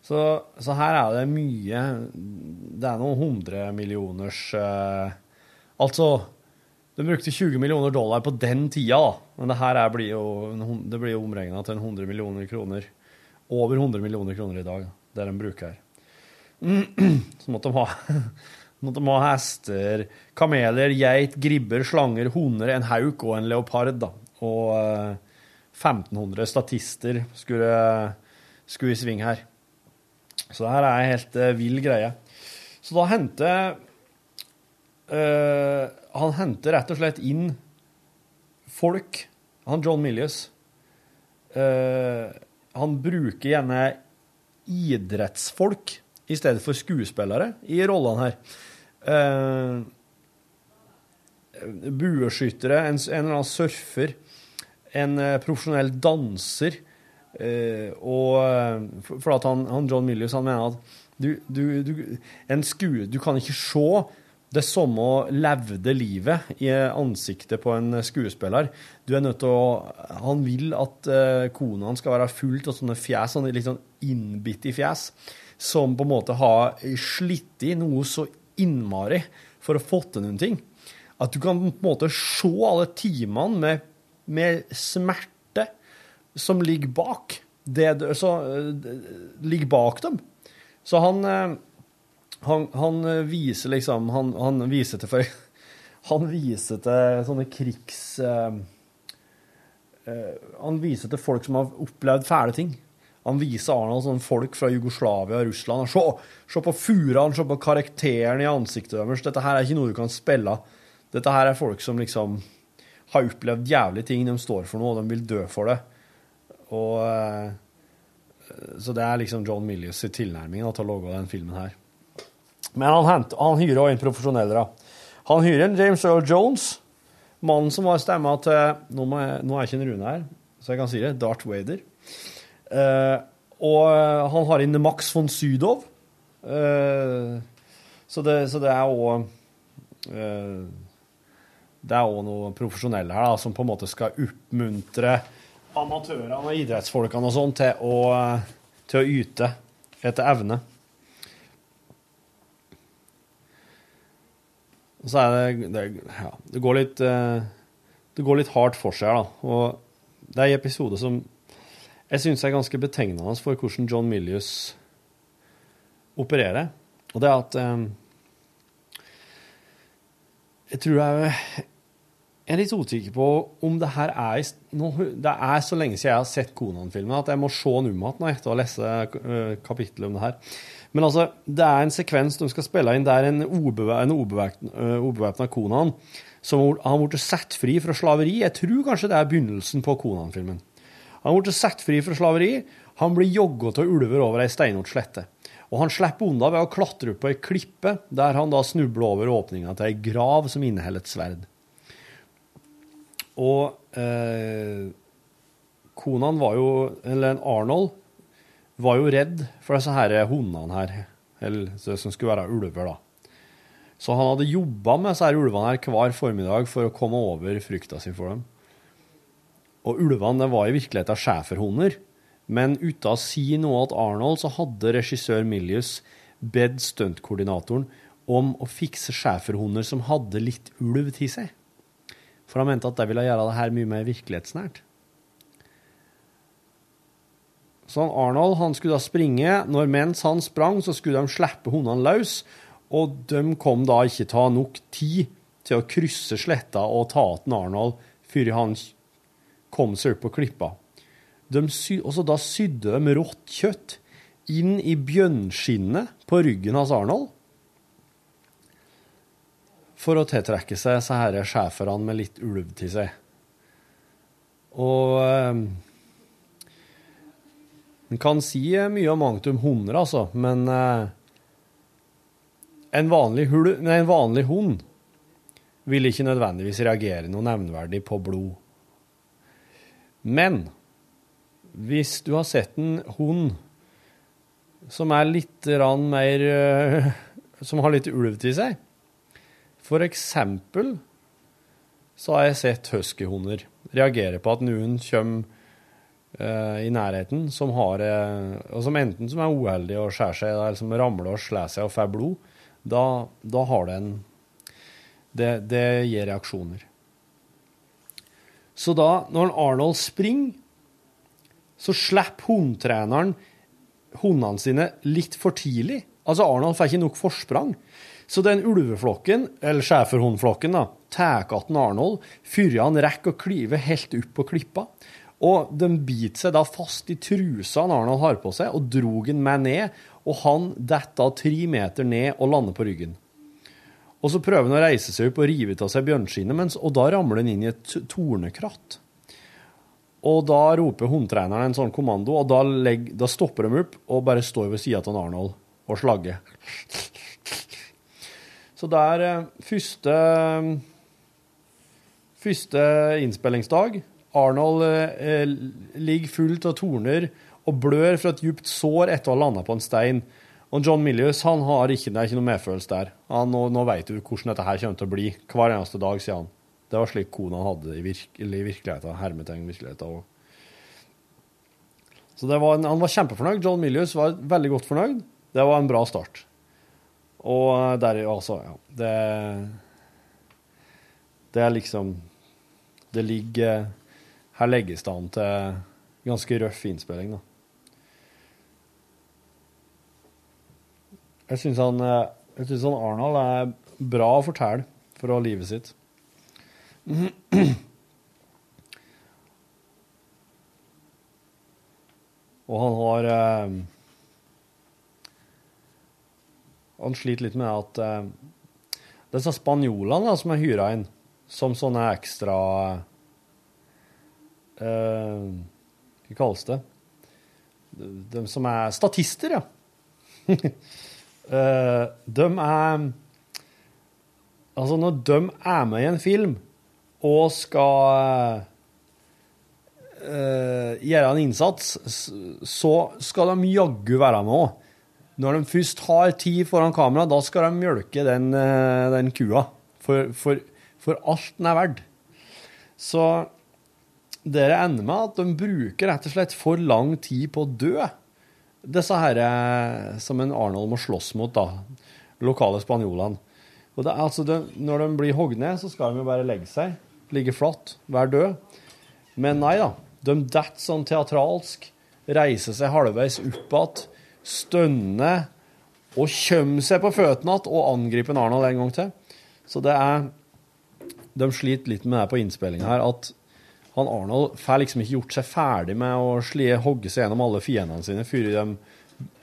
Så, så her er det mye Det er noen hundremillioners eh, Altså, de brukte 20 millioner dollar på den tida, da. Men det her er, blir jo, det jo omregna til en 100 millioner kroner. Over 100 millioner kroner i dag, det de bruker her. Så måtte de ha måtte de ha hester, kameler, geit, gribber, slanger, hunder, en hauk og en leopard. da. Og eh, 1500 statister skulle, skulle i sving her. Så det her er en helt eh, vill greie. Så da henter eh, Han henter rett og slett inn folk. Han John Milius. eh, han bruker gjerne idrettsfolk i stedet for skuespillere i rollene her. Eh, bueskyttere, en, en eller annen surfer, en eh, profesjonell danser. eh, og eh, for, at han, han John Millius han mener at du, du, du, en skue, du kan ikke se det samme levde livet i ansiktet på en skuespiller. Du er nødt til å Han vil at uh, kona skal være fullt av sånne fjes, sånne litt sånn innbitte fjes, som på en måte har slitt i noe så innmari for å få til noen ting. At du kan på en måte se alle timene med, med smerte som ligger bak. Det, så, eh, ligger bak dem. Så han eh, han, han viser liksom Han, han viser til Han viser til sånne krigs... eh, han viser til folk som har opplevd fæle ting. Han viser Arnold sånne folk fra Jugoslavia og Russland. Se, se på furene, se på karakteren i ansiktet deres. Dette her er ikke noe du kan spille. Dette her er folk som liksom har opplevd jævlige ting. De står for noe, og de vil dø for det. Og eh, Så det er liksom John Milius' tilnærming da, til å lage den filmen her. Men han, hent, han hyrer også inn profesjonelle. Han hyrer en James Earl Jones, mannen som var stemma til Nå, jeg, nå er ikke en Rune her, så jeg kan si det. Darth Vader. Eh, og eh, han har inn Max von Sydow. Eh, så, det, så det er òg Det er òg noe profesjonelle her da, som på en måte skal oppmuntre amatørene og idrettsfolkene og sånn til til å yte etter evne. Og så er det Det, ja, det går litt Det går litt hardt for seg, da. Og det er en episode som jeg syns er ganske betegnende for hvordan John Milius opererer. Og det er at um, Jeg tror jeg jeg er litt usikker på om det her er i- Det er så lenge siden jeg har sett Konan-filmen at jeg må se den om igjen etter å ha lest eh, kapittelet om det her. Men altså, det er en sekvens de skal spille inn der en ubevæpna Konan som har blitt satt fri fra slaveri. Jeg tror kanskje det er begynnelsen på Konan-filmen. Han ble satt fri fra slaveri. Han blir jogga av ulver over ei steinort slette. Og han slipper unna ved å klatre opp på ei klippe, der han da snubler over åpninga til ei grav som inneholder et sverd. Og eh, konaen var jo Eller Arnold var jo redd for disse her hundene her, eller, det som skulle være ulver, da. Så han hadde jobba med disse her ulvene her hver formiddag for å komme over frykta si for dem. Og ulvene var i virkeligheten schæferhunder, men uten å si noe til Arnold, så hadde regissør Milius bedt stuntkoordinatoren om å fikse schæferhunder som hadde litt ulv til seg. For han mente at det ville gjøre det her mye mer virkelighetsnært. Så Arnold han skulle da springe. Når mens han sprang, så skulle de slippe hundene løs. Og de kom da ikke ta nok tid til å krysse sletta og ta igjen Arnold før han kom seg opp på klippa. Sy og så da sydde de rått kjøtt inn i bjønnskinnet på ryggen hans Arnold. For å tiltrekke seg disse her schæferne med litt ulv til seg. Og eh, En kan si mye og mangt om hunder, altså, men eh, en, vanlig hul, nei, en vanlig hund vil ikke nødvendigvis reagere noe nevnverdig på blod. Men hvis du har sett en hund som er litt mer eh, Som har litt ulv til seg For eksempel så har jeg sett huskyhunder reagere på at noen kommer eh, i nærheten som har eh, og som enten som er uheldig og skjærer seg, eller som ramler og slår seg og får blod. Da, da har det en det, det gir reaksjoner. Så da, når Arnold springer, så slipper hundetreneren hundene sine litt for tidlig. Altså, Arnold får ikke nok forsprang. Så den ulveflokken, eller schæferhundflokken, da, tar igjen Arnold før han rekker å klyve helt opp på klippa. Og de biter seg da fast i trusa Arnold har på seg, og drog den med ned. Og han detter tre meter ned og lander på ryggen. Og så prøver han å reise seg opp og rive av seg bjørnskinnet, og da ramler han inn i et tornekratt. Og da roper hundetreneren en sånn kommando, og da, legg, da stopper de opp og bare står ved sida av Arnold og slagger. Så det er eh, første Første innspillingsdag. Arnold eh, ligger fullt av torner og blør fra et djupt sår etter å ha landa på en stein. Og John Milius han har ikke, det er ikke noe medfølelse der. Han, nå, nå vet du hvordan dette her kommer til å bli hver eneste dag, sier han. Det var slik kona hadde i, virke, i virkeligheten. Hermetegn virkeligheten. Så var en, han var kjempefornøyd. John Milius var veldig godt fornøyd. Det var en bra start. Og der, altså, ja Det Det er liksom Det ligger Her legges det an til ganske røff innspilling, da. Jeg syns han, eh, jeg synes han Arnold er bra å fortelle fra livet sitt. Og han har eh, Han sliter litt med at eh, disse spanjolene som er hyra inn som sånne ekstra eh, Hva kalles det? De, de som er statister, ja. Eh, de er Altså, når de er med i en film og skal uh, gjøre en innsats, så skal de jaggu være med òg. Når de først har tid foran kamera, da skal de mjølke den, uh, den kua. For, for, for alt den er verdt. Så dere ender med at de bruker rett og slett for lang tid på å dø. Disse her eh, som en Arnold må slåss mot, da. Lokale spanjolene. Og det altså det, når de blir hogd ned, så skal de jo bare legge seg. Ligge flatt, være død. Men nei da. De detter sånn teatralsk, reiser seg halvveis opp igjen, stønner og kommer seg på føttene igjen og angriper Arnold en gang til. Så det er De sliter litt med det på innspillinga her, at han Arnold får liksom ikke gjort seg ferdig med å slie, hogge seg gjennom alle fiendene sine før den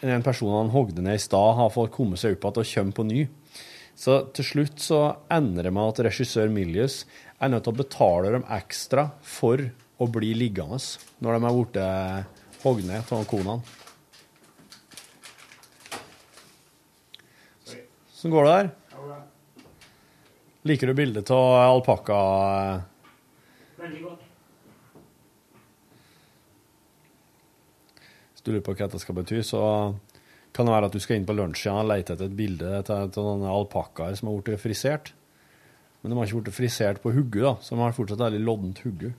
en person han hogde ned i stad, har fått komme seg opp igjen og komme på ny. Så til slutt så ender det med at regissør Milius er nødt til å betale dem ekstra for å bli liggende når de er borte hogd ned av konaen. Sånn går det der. Liker du bildet av alpakka? Veldig godt. Hvis du lurer på hva dette skal bety, så kan det være at du skal inn på lunsjsida og lete etter et bilde av noen alpakkaer som har blitt frisert. Men de har ikke blitt frisert på hodet, da, så de har fortsatt et veldig loddent hode.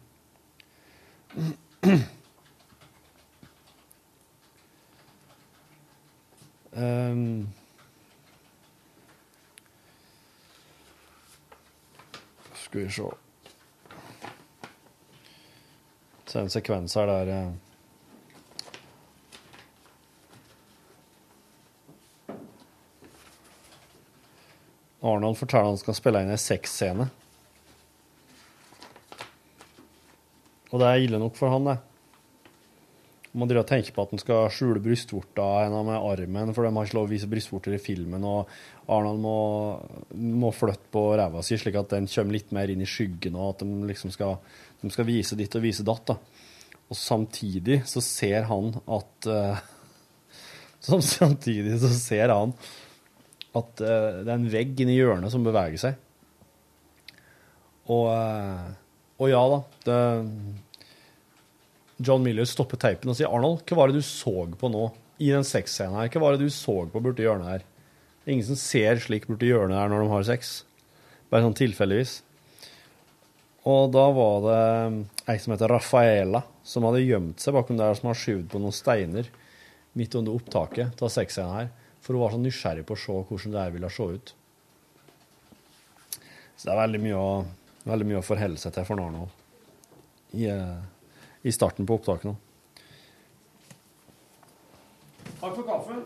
Um, ehm. skal vi se Det er en sekvens her der eh, Arnold forteller han skal spille inn en sexscene. Og det er ille nok for han, det. Man driver og tenker på at han skal skjule brystvorta henne med armen, for de har ikke lov å vise brystvorter i filmen, og Arnold må, må flytte på ræva si slik at den kommer litt mer inn i skyggen, og at de liksom skal, de skal vise ditt og vise datt. da. Og samtidig så ser han at uh, Samtidig så ser han at uh, det er en vegg inni hjørnet som beveger seg. Og, uh, og ja da. Det, John Miller stopper teipen og sier Arnold, hva var det du så på nå i den sexscenen her? Hva var det du så på borti hjørnet her? Det er ingen som ser slik borti hjørnet her når de har sex. Bare sånn tilfeldigvis. Og da var det ei som heter Rafaela, som hadde gjemt seg bakom der som har skyvd på noen steiner midt under opptaket av sexscenen her. For hun var så nysgjerrig på å se hvordan det her ville se ut. Så det er veldig mye å, veldig mye å forholde seg til for Arnold i, eh, i starten på opptaket nå. Takk for kaffen.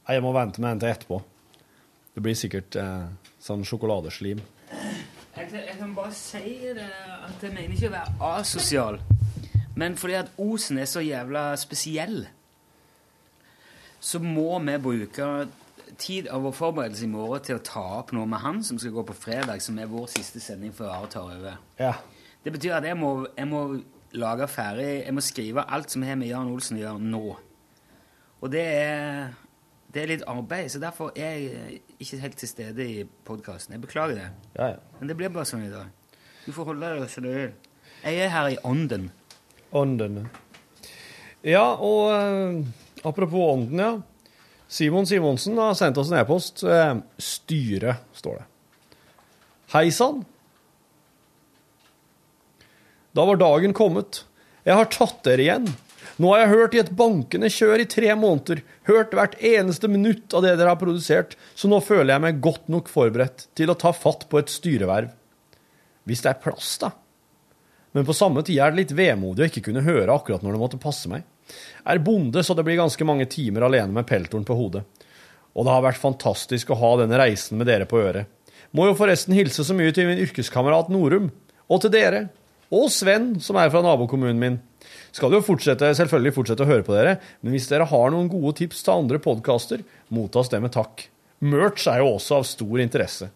Nei, jeg må vente med en til etterpå. Det blir sikkert eh, sånn sjokoladeslim. Jeg, kan- jeg kan bare si det at jeg mener ikke å være asosial, men fordi at Osen er så jævla spesiell, så må vi bruke tid av vår forberedelse i morgen til å ta opp noe med han som skal gå på fredag, som er vår siste sending før Are tar over. Ja. Det betyr at jeg må, jeg må lage ferdig Jeg må skrive alt som har med Jan Olsen å gjøre nå. Og det er, det er litt arbeid, så derfor er jeg ikke helt til stede i podkasten. Jeg beklager det. Ja, ja. Men det blir bare sånn i dag. Du får holde deg vil. Jeg er her i ånden. Ånden. Ja, og eh, apropos ånden, ja. Simon Simonsen har sendt oss en e-post. Eh, styre, står det. Hei sann. Da var dagen kommet. Jeg har tatt dere igjen. Nå har jeg hørt i et bankende kjør i tre måneder, hørt hvert eneste minutt av det dere har produsert, så nå føler jeg meg godt nok forberedt til å ta fatt på et styreverv. Hvis det er plass, da. Men på samme tid er det litt vemodig å ikke kunne høre akkurat når det måtte passe meg. Jeg er bonde, så det blir ganske mange timer alene med peltoren på hodet. Og det har vært fantastisk å ha denne reisen med dere på øret. Må jo forresten hilse så mye til min yrkeskamerat Norum, og til dere, og Sven, som er fra nabokommunen min. Skal jo fortsette, selvfølgelig fortsette å høre på dere, men hvis dere har noen gode tips til andre podkaster, mottas det med takk. Merch er jo også av stor interesse.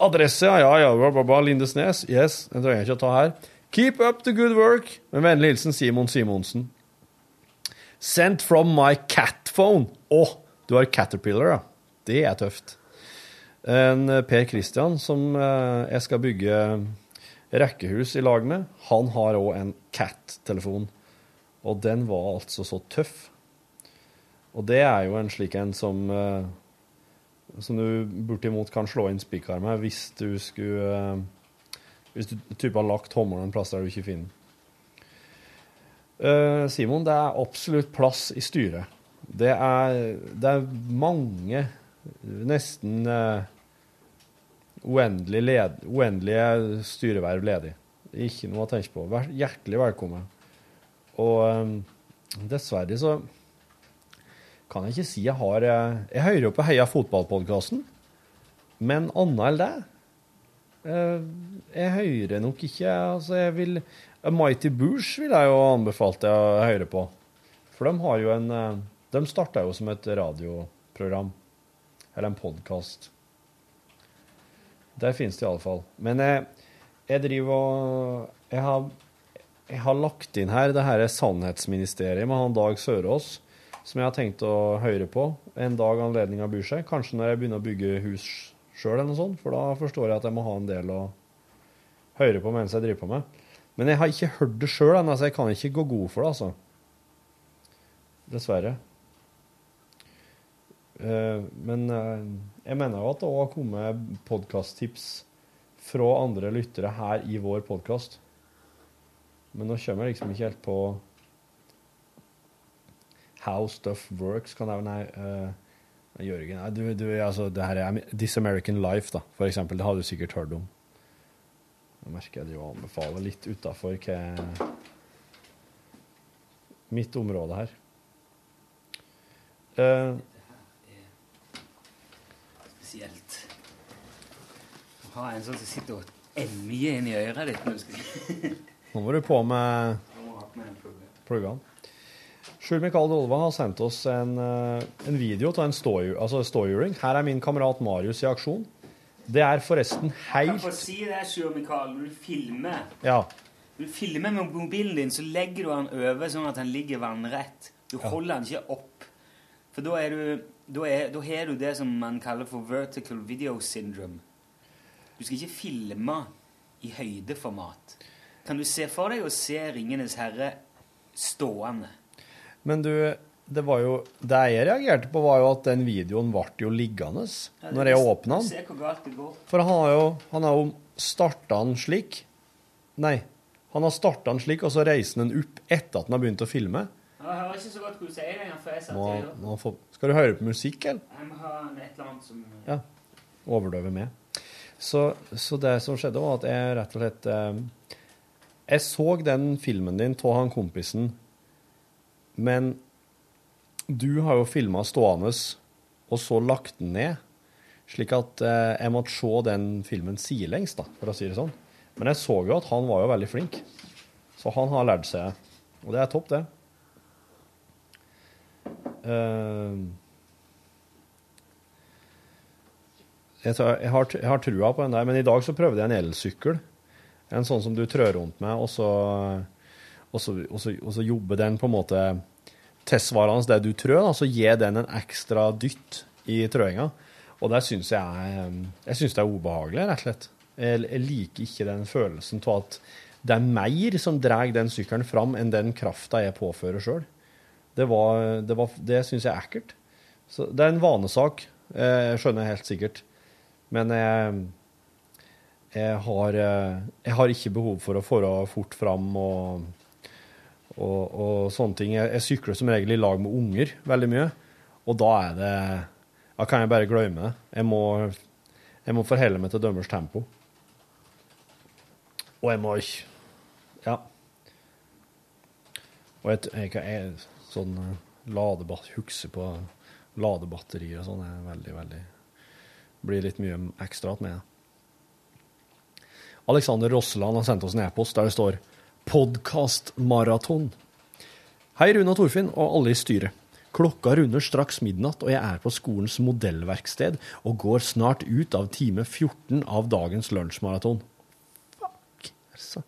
Adresse, ja, ja, bla, bla, bla, Lindesnes. Yes, den trenger jeg ikke å ta her. Keep up the good work. Med vennlig hilsen Simon Simonsen. Sent from my cat phone. Å, du har Caterpillar, ja. Det er tøft. En eh, Per Christian som eh, jeg skal bygge rekkehus i lag med, han har òg en Cat-telefon. Og den var altså så tøff. Og det er jo en slik en som eh, som du bortimot kan slå inn spikar med hvis du skulle eh, Hvis du type har lagt tommelen en plass der du ikke finner den. Eh, Simon, det er absolutt plass i styret. Det er, det er mange, nesten uh, uendelig led, uendelige styreverv ledig. Ikke noe å tenke på. Vær hjertelig velkommen. Og um, dessverre så kan jeg ikke si jeg har eh, Jeg hører jo på Heia fotballpodkasten, men annet enn det eh, Jeg hører nok ikke Altså, jeg vil Mighty Boosh vil jeg jo anbefalt deg å høre på. For de har jo en eh, De starta jo som et radioprogram. Eller en podkast. Der finnes det iallfall. Men jeg, jeg driver og jeg har, jeg har lagt inn her det her Sannhetsministeriet med han Dag Sørås, som jeg har tenkt å høre på en dag anledninga byr seg. Kanskje når jeg begynner å bygge hus sjøl, eller noe sånt, for da forstår jeg at jeg må ha en del å høre på mens jeg driver på med. Men jeg har ikke hørt det sjøl ennå, så jeg kan ikke gå god for det, altså. Dessverre. Eh, Men eh, jeg mener jo at det òg har kommet podkasttips fra andre lyttere her i vår podkast. Men nå kommer jeg liksom ikke helt på How Stuff Works, kan jeg Nei. uh, Jørgen, nei, du, du, altså, det her er This American Life, da, for eksempel. Det har du sikkert hørt om. Nå merker jeg og anbefaler litt utafor mitt område her. Uh, Spesielt. Å ha en sånn som sitter og emjer inn i øret ditt når du skal nå må du på med pluggene. Sjur Mikael Dolva har sendt oss en, eh, en video av en ståhjuling. altså. Her er min kamerat Marius i aksjon. Det er forresten helt Jeg Kan få si det, Sjur Mikael, når du filmer Ja. Når du filmer med mobilen din, så legger du den over sånn at den ligger vannrett. Du holder den ikke opp. For da er du da, er, da har du det som man kaller for vertical video syndrome. Du skal ikke filme i høydeformat. Kan du se for deg å se 'Ringenes herre' stående? Men du, det var jo Det jeg reagerte på, var jo at den videoen ble jo liggende Ja, når jeg åpna den. For han har jo, han har jo starta den slik Nei. Han har starta den slik, og så reiser den opp etter at han har begynt å filme. Jeg hører ikke så godt hva du sier lenger, for jeg satt nå, nå får, skal du høre på musikk, eller? Jeg må ha et eller annet som Ja. Overdøve med. Så, så det som skjedde, var at jeg rett og slett eh, Jeg så den filmen din av han kompisen, men du har jo filma stående og så lagt den ned. Slik at eh, jeg måtte se den filmen sidelengs, for å si det sånn. Men jeg så jo at han var jo veldig flink. Så han har lært seg Og det er topp, det. Uh, jeg, tar, jeg, har, jeg har trua på den der, men i dag så prøvde jeg en elsykkel. En sånn som du trør rundt med, og så, og så, og så, og så jobber den på en måte tilsvarende det du trør, så gir den en ekstra dytt i trøinga. Og det syns jeg, jeg synes det er ubehagelig, rett og slett. Jeg, jeg liker ikke den følelsen av at det er mer som drar den sykkelen fram, enn den krafta jeg påfører sjøl. Det, var, det, det syns jeg er ekkelt. Så det er en vanesak, eh, jeg skjønner helt sikkert. Men jeg, jeg, har, eh, jeg har ikke behov for å fore fort fram og, og, og sånne ting. Jeg, jeg sykler som regel i lag med unger veldig mye, og da er det Da kan jeg bare glemme det. Jeg må, jeg må forholde meg til dømmers tempo. Og jeg må ikke Ja. Og jeg, jeg, jeg sånn eh, ladebatt, huske på ladebatterier og sånn er veldig, veldig Blir litt mye ekstra med. det. Alexander Rosseland har sendt oss en e-post der det står 'Podkastmaraton'. Hei, Rune og Torfinn og alle i styret. Klokka runder straks midnatt, og jeg er på skolens modellverksted og går snart ut av time 14 av dagens lunsjmaraton. Fuck, altså.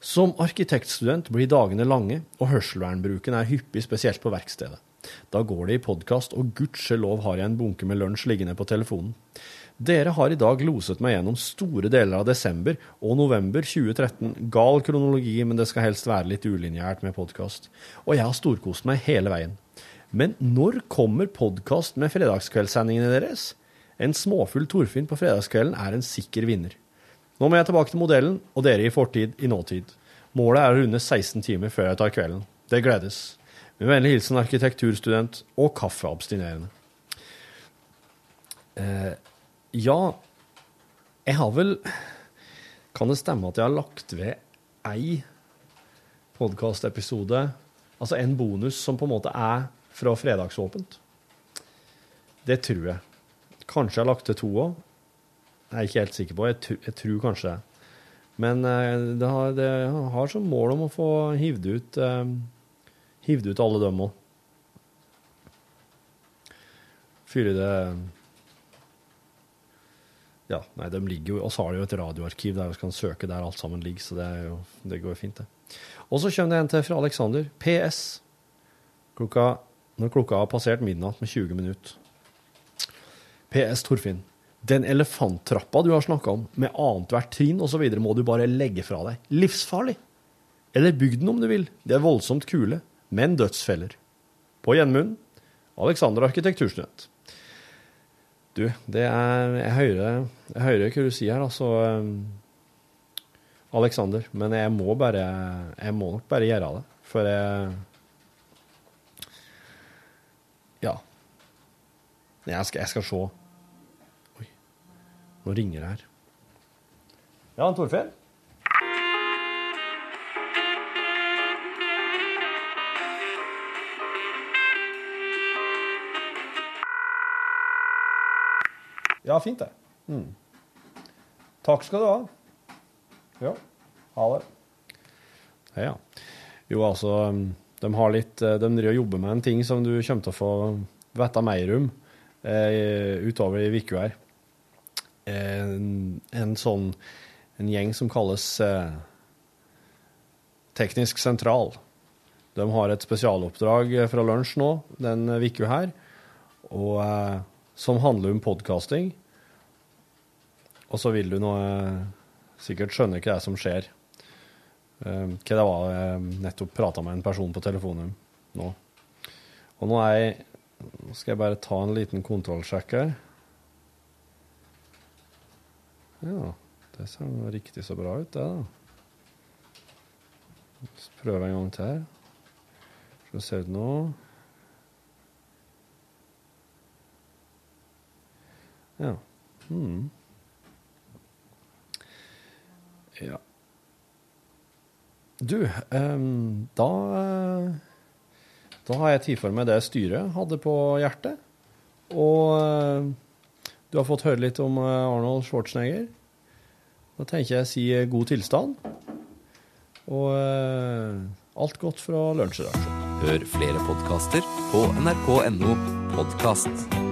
Som arkitektstudent blir dagene lange, og hørselvernbruken er hyppig, spesielt på verkstedet. Da går det i podkast, og gudskjelov har jeg en bunke med lunsj liggende på telefonen. Dere har i dag loset meg gjennom store deler av desember og november 2013. Gal kronologi, men det skal helst være litt ulinjært med podkast. Og jeg har storkost meg hele veien. Men når kommer podkast med fredagskveldssendingene deres? En småfull Torfinn på fredagskvelden er en sikker vinner. Nå må jeg tilbake til modellen, og dere i fortid, i nåtid. Målet er å runde 16 timer før jeg tar kvelden. Det gledes. Med vennlig hilsen arkitekturstudent og kaffeabstinerende. Eh, ja, jeg har vel Kan det stemme at jeg har lagt ved ei podkastepisode, altså en bonus som på en måte er fra fredagsåpent? Det tror jeg. Kanskje jeg har lagt til to òg. Jeg er ikke helt sikker på. Jeg, tr jeg tror kanskje det. Men eh, det har, det har som mål om å få hivd ut, eh, ut alle dem òg. Fyre det Ja, nei, de ligger jo Og så har de jo et radioarkiv der vi kan søke der alt sammen ligger, så det, jo, det går jo fint, det. Og så kommer det en til fra Aleksander. PS. Klokka, når klokka har passert midnatt med 20 minutter. PS, Torfinn. Den elefanttrappa du har snakka om, med annethvert trinn osv., må du bare legge fra deg. Livsfarlig! Eller bygg den om du vil. De er voldsomt kule, men dødsfeller. På gjenmunn Alexander arkitekturstudent. Du, det er Jeg hører, jeg hører hva du sier her, altså. Alexander. Men jeg må bare Jeg må nok bare gjøre det. For jeg Ja. Jeg skal, jeg skal se. Oi. Nå ringer det her. Ja, Torfinn? Ja, fint det. Mm. Takk skal du ha. Ja, ha det. Ja, ja. Jo, altså, de har litt De driver og jobber med en ting som du kommer til å få vite mer om eh, utover i uka her. En, en sånn en gjeng som kalles eh, Teknisk sentral. De har et spesialoppdrag fra lunsj nå den uka her, og, eh, som handler om podkasting. Og så vil du nå eh, sikkert skjønne hva det er som skjer. Eh, hva det var jeg nettopp prata med en person på telefonen nå. Og nå er jeg Nå skal jeg bare ta en liten kontrollsjekk her. Ja, det ser nå riktig så bra ut, det, da. Så prøver en gang til. Skal vi se ut nå. Ja. Mm. Ja. Du, um, da Da har jeg tid for meg det styret hadde på hjertet. Og eh, du har fått høre litt om eh, Arnold Schwarzenegger. Da tenker jeg å si eh, god tilstand. Og uh, alt godt fra lunsjredaksjonen. Hør flere podkaster på nrk.no podkast.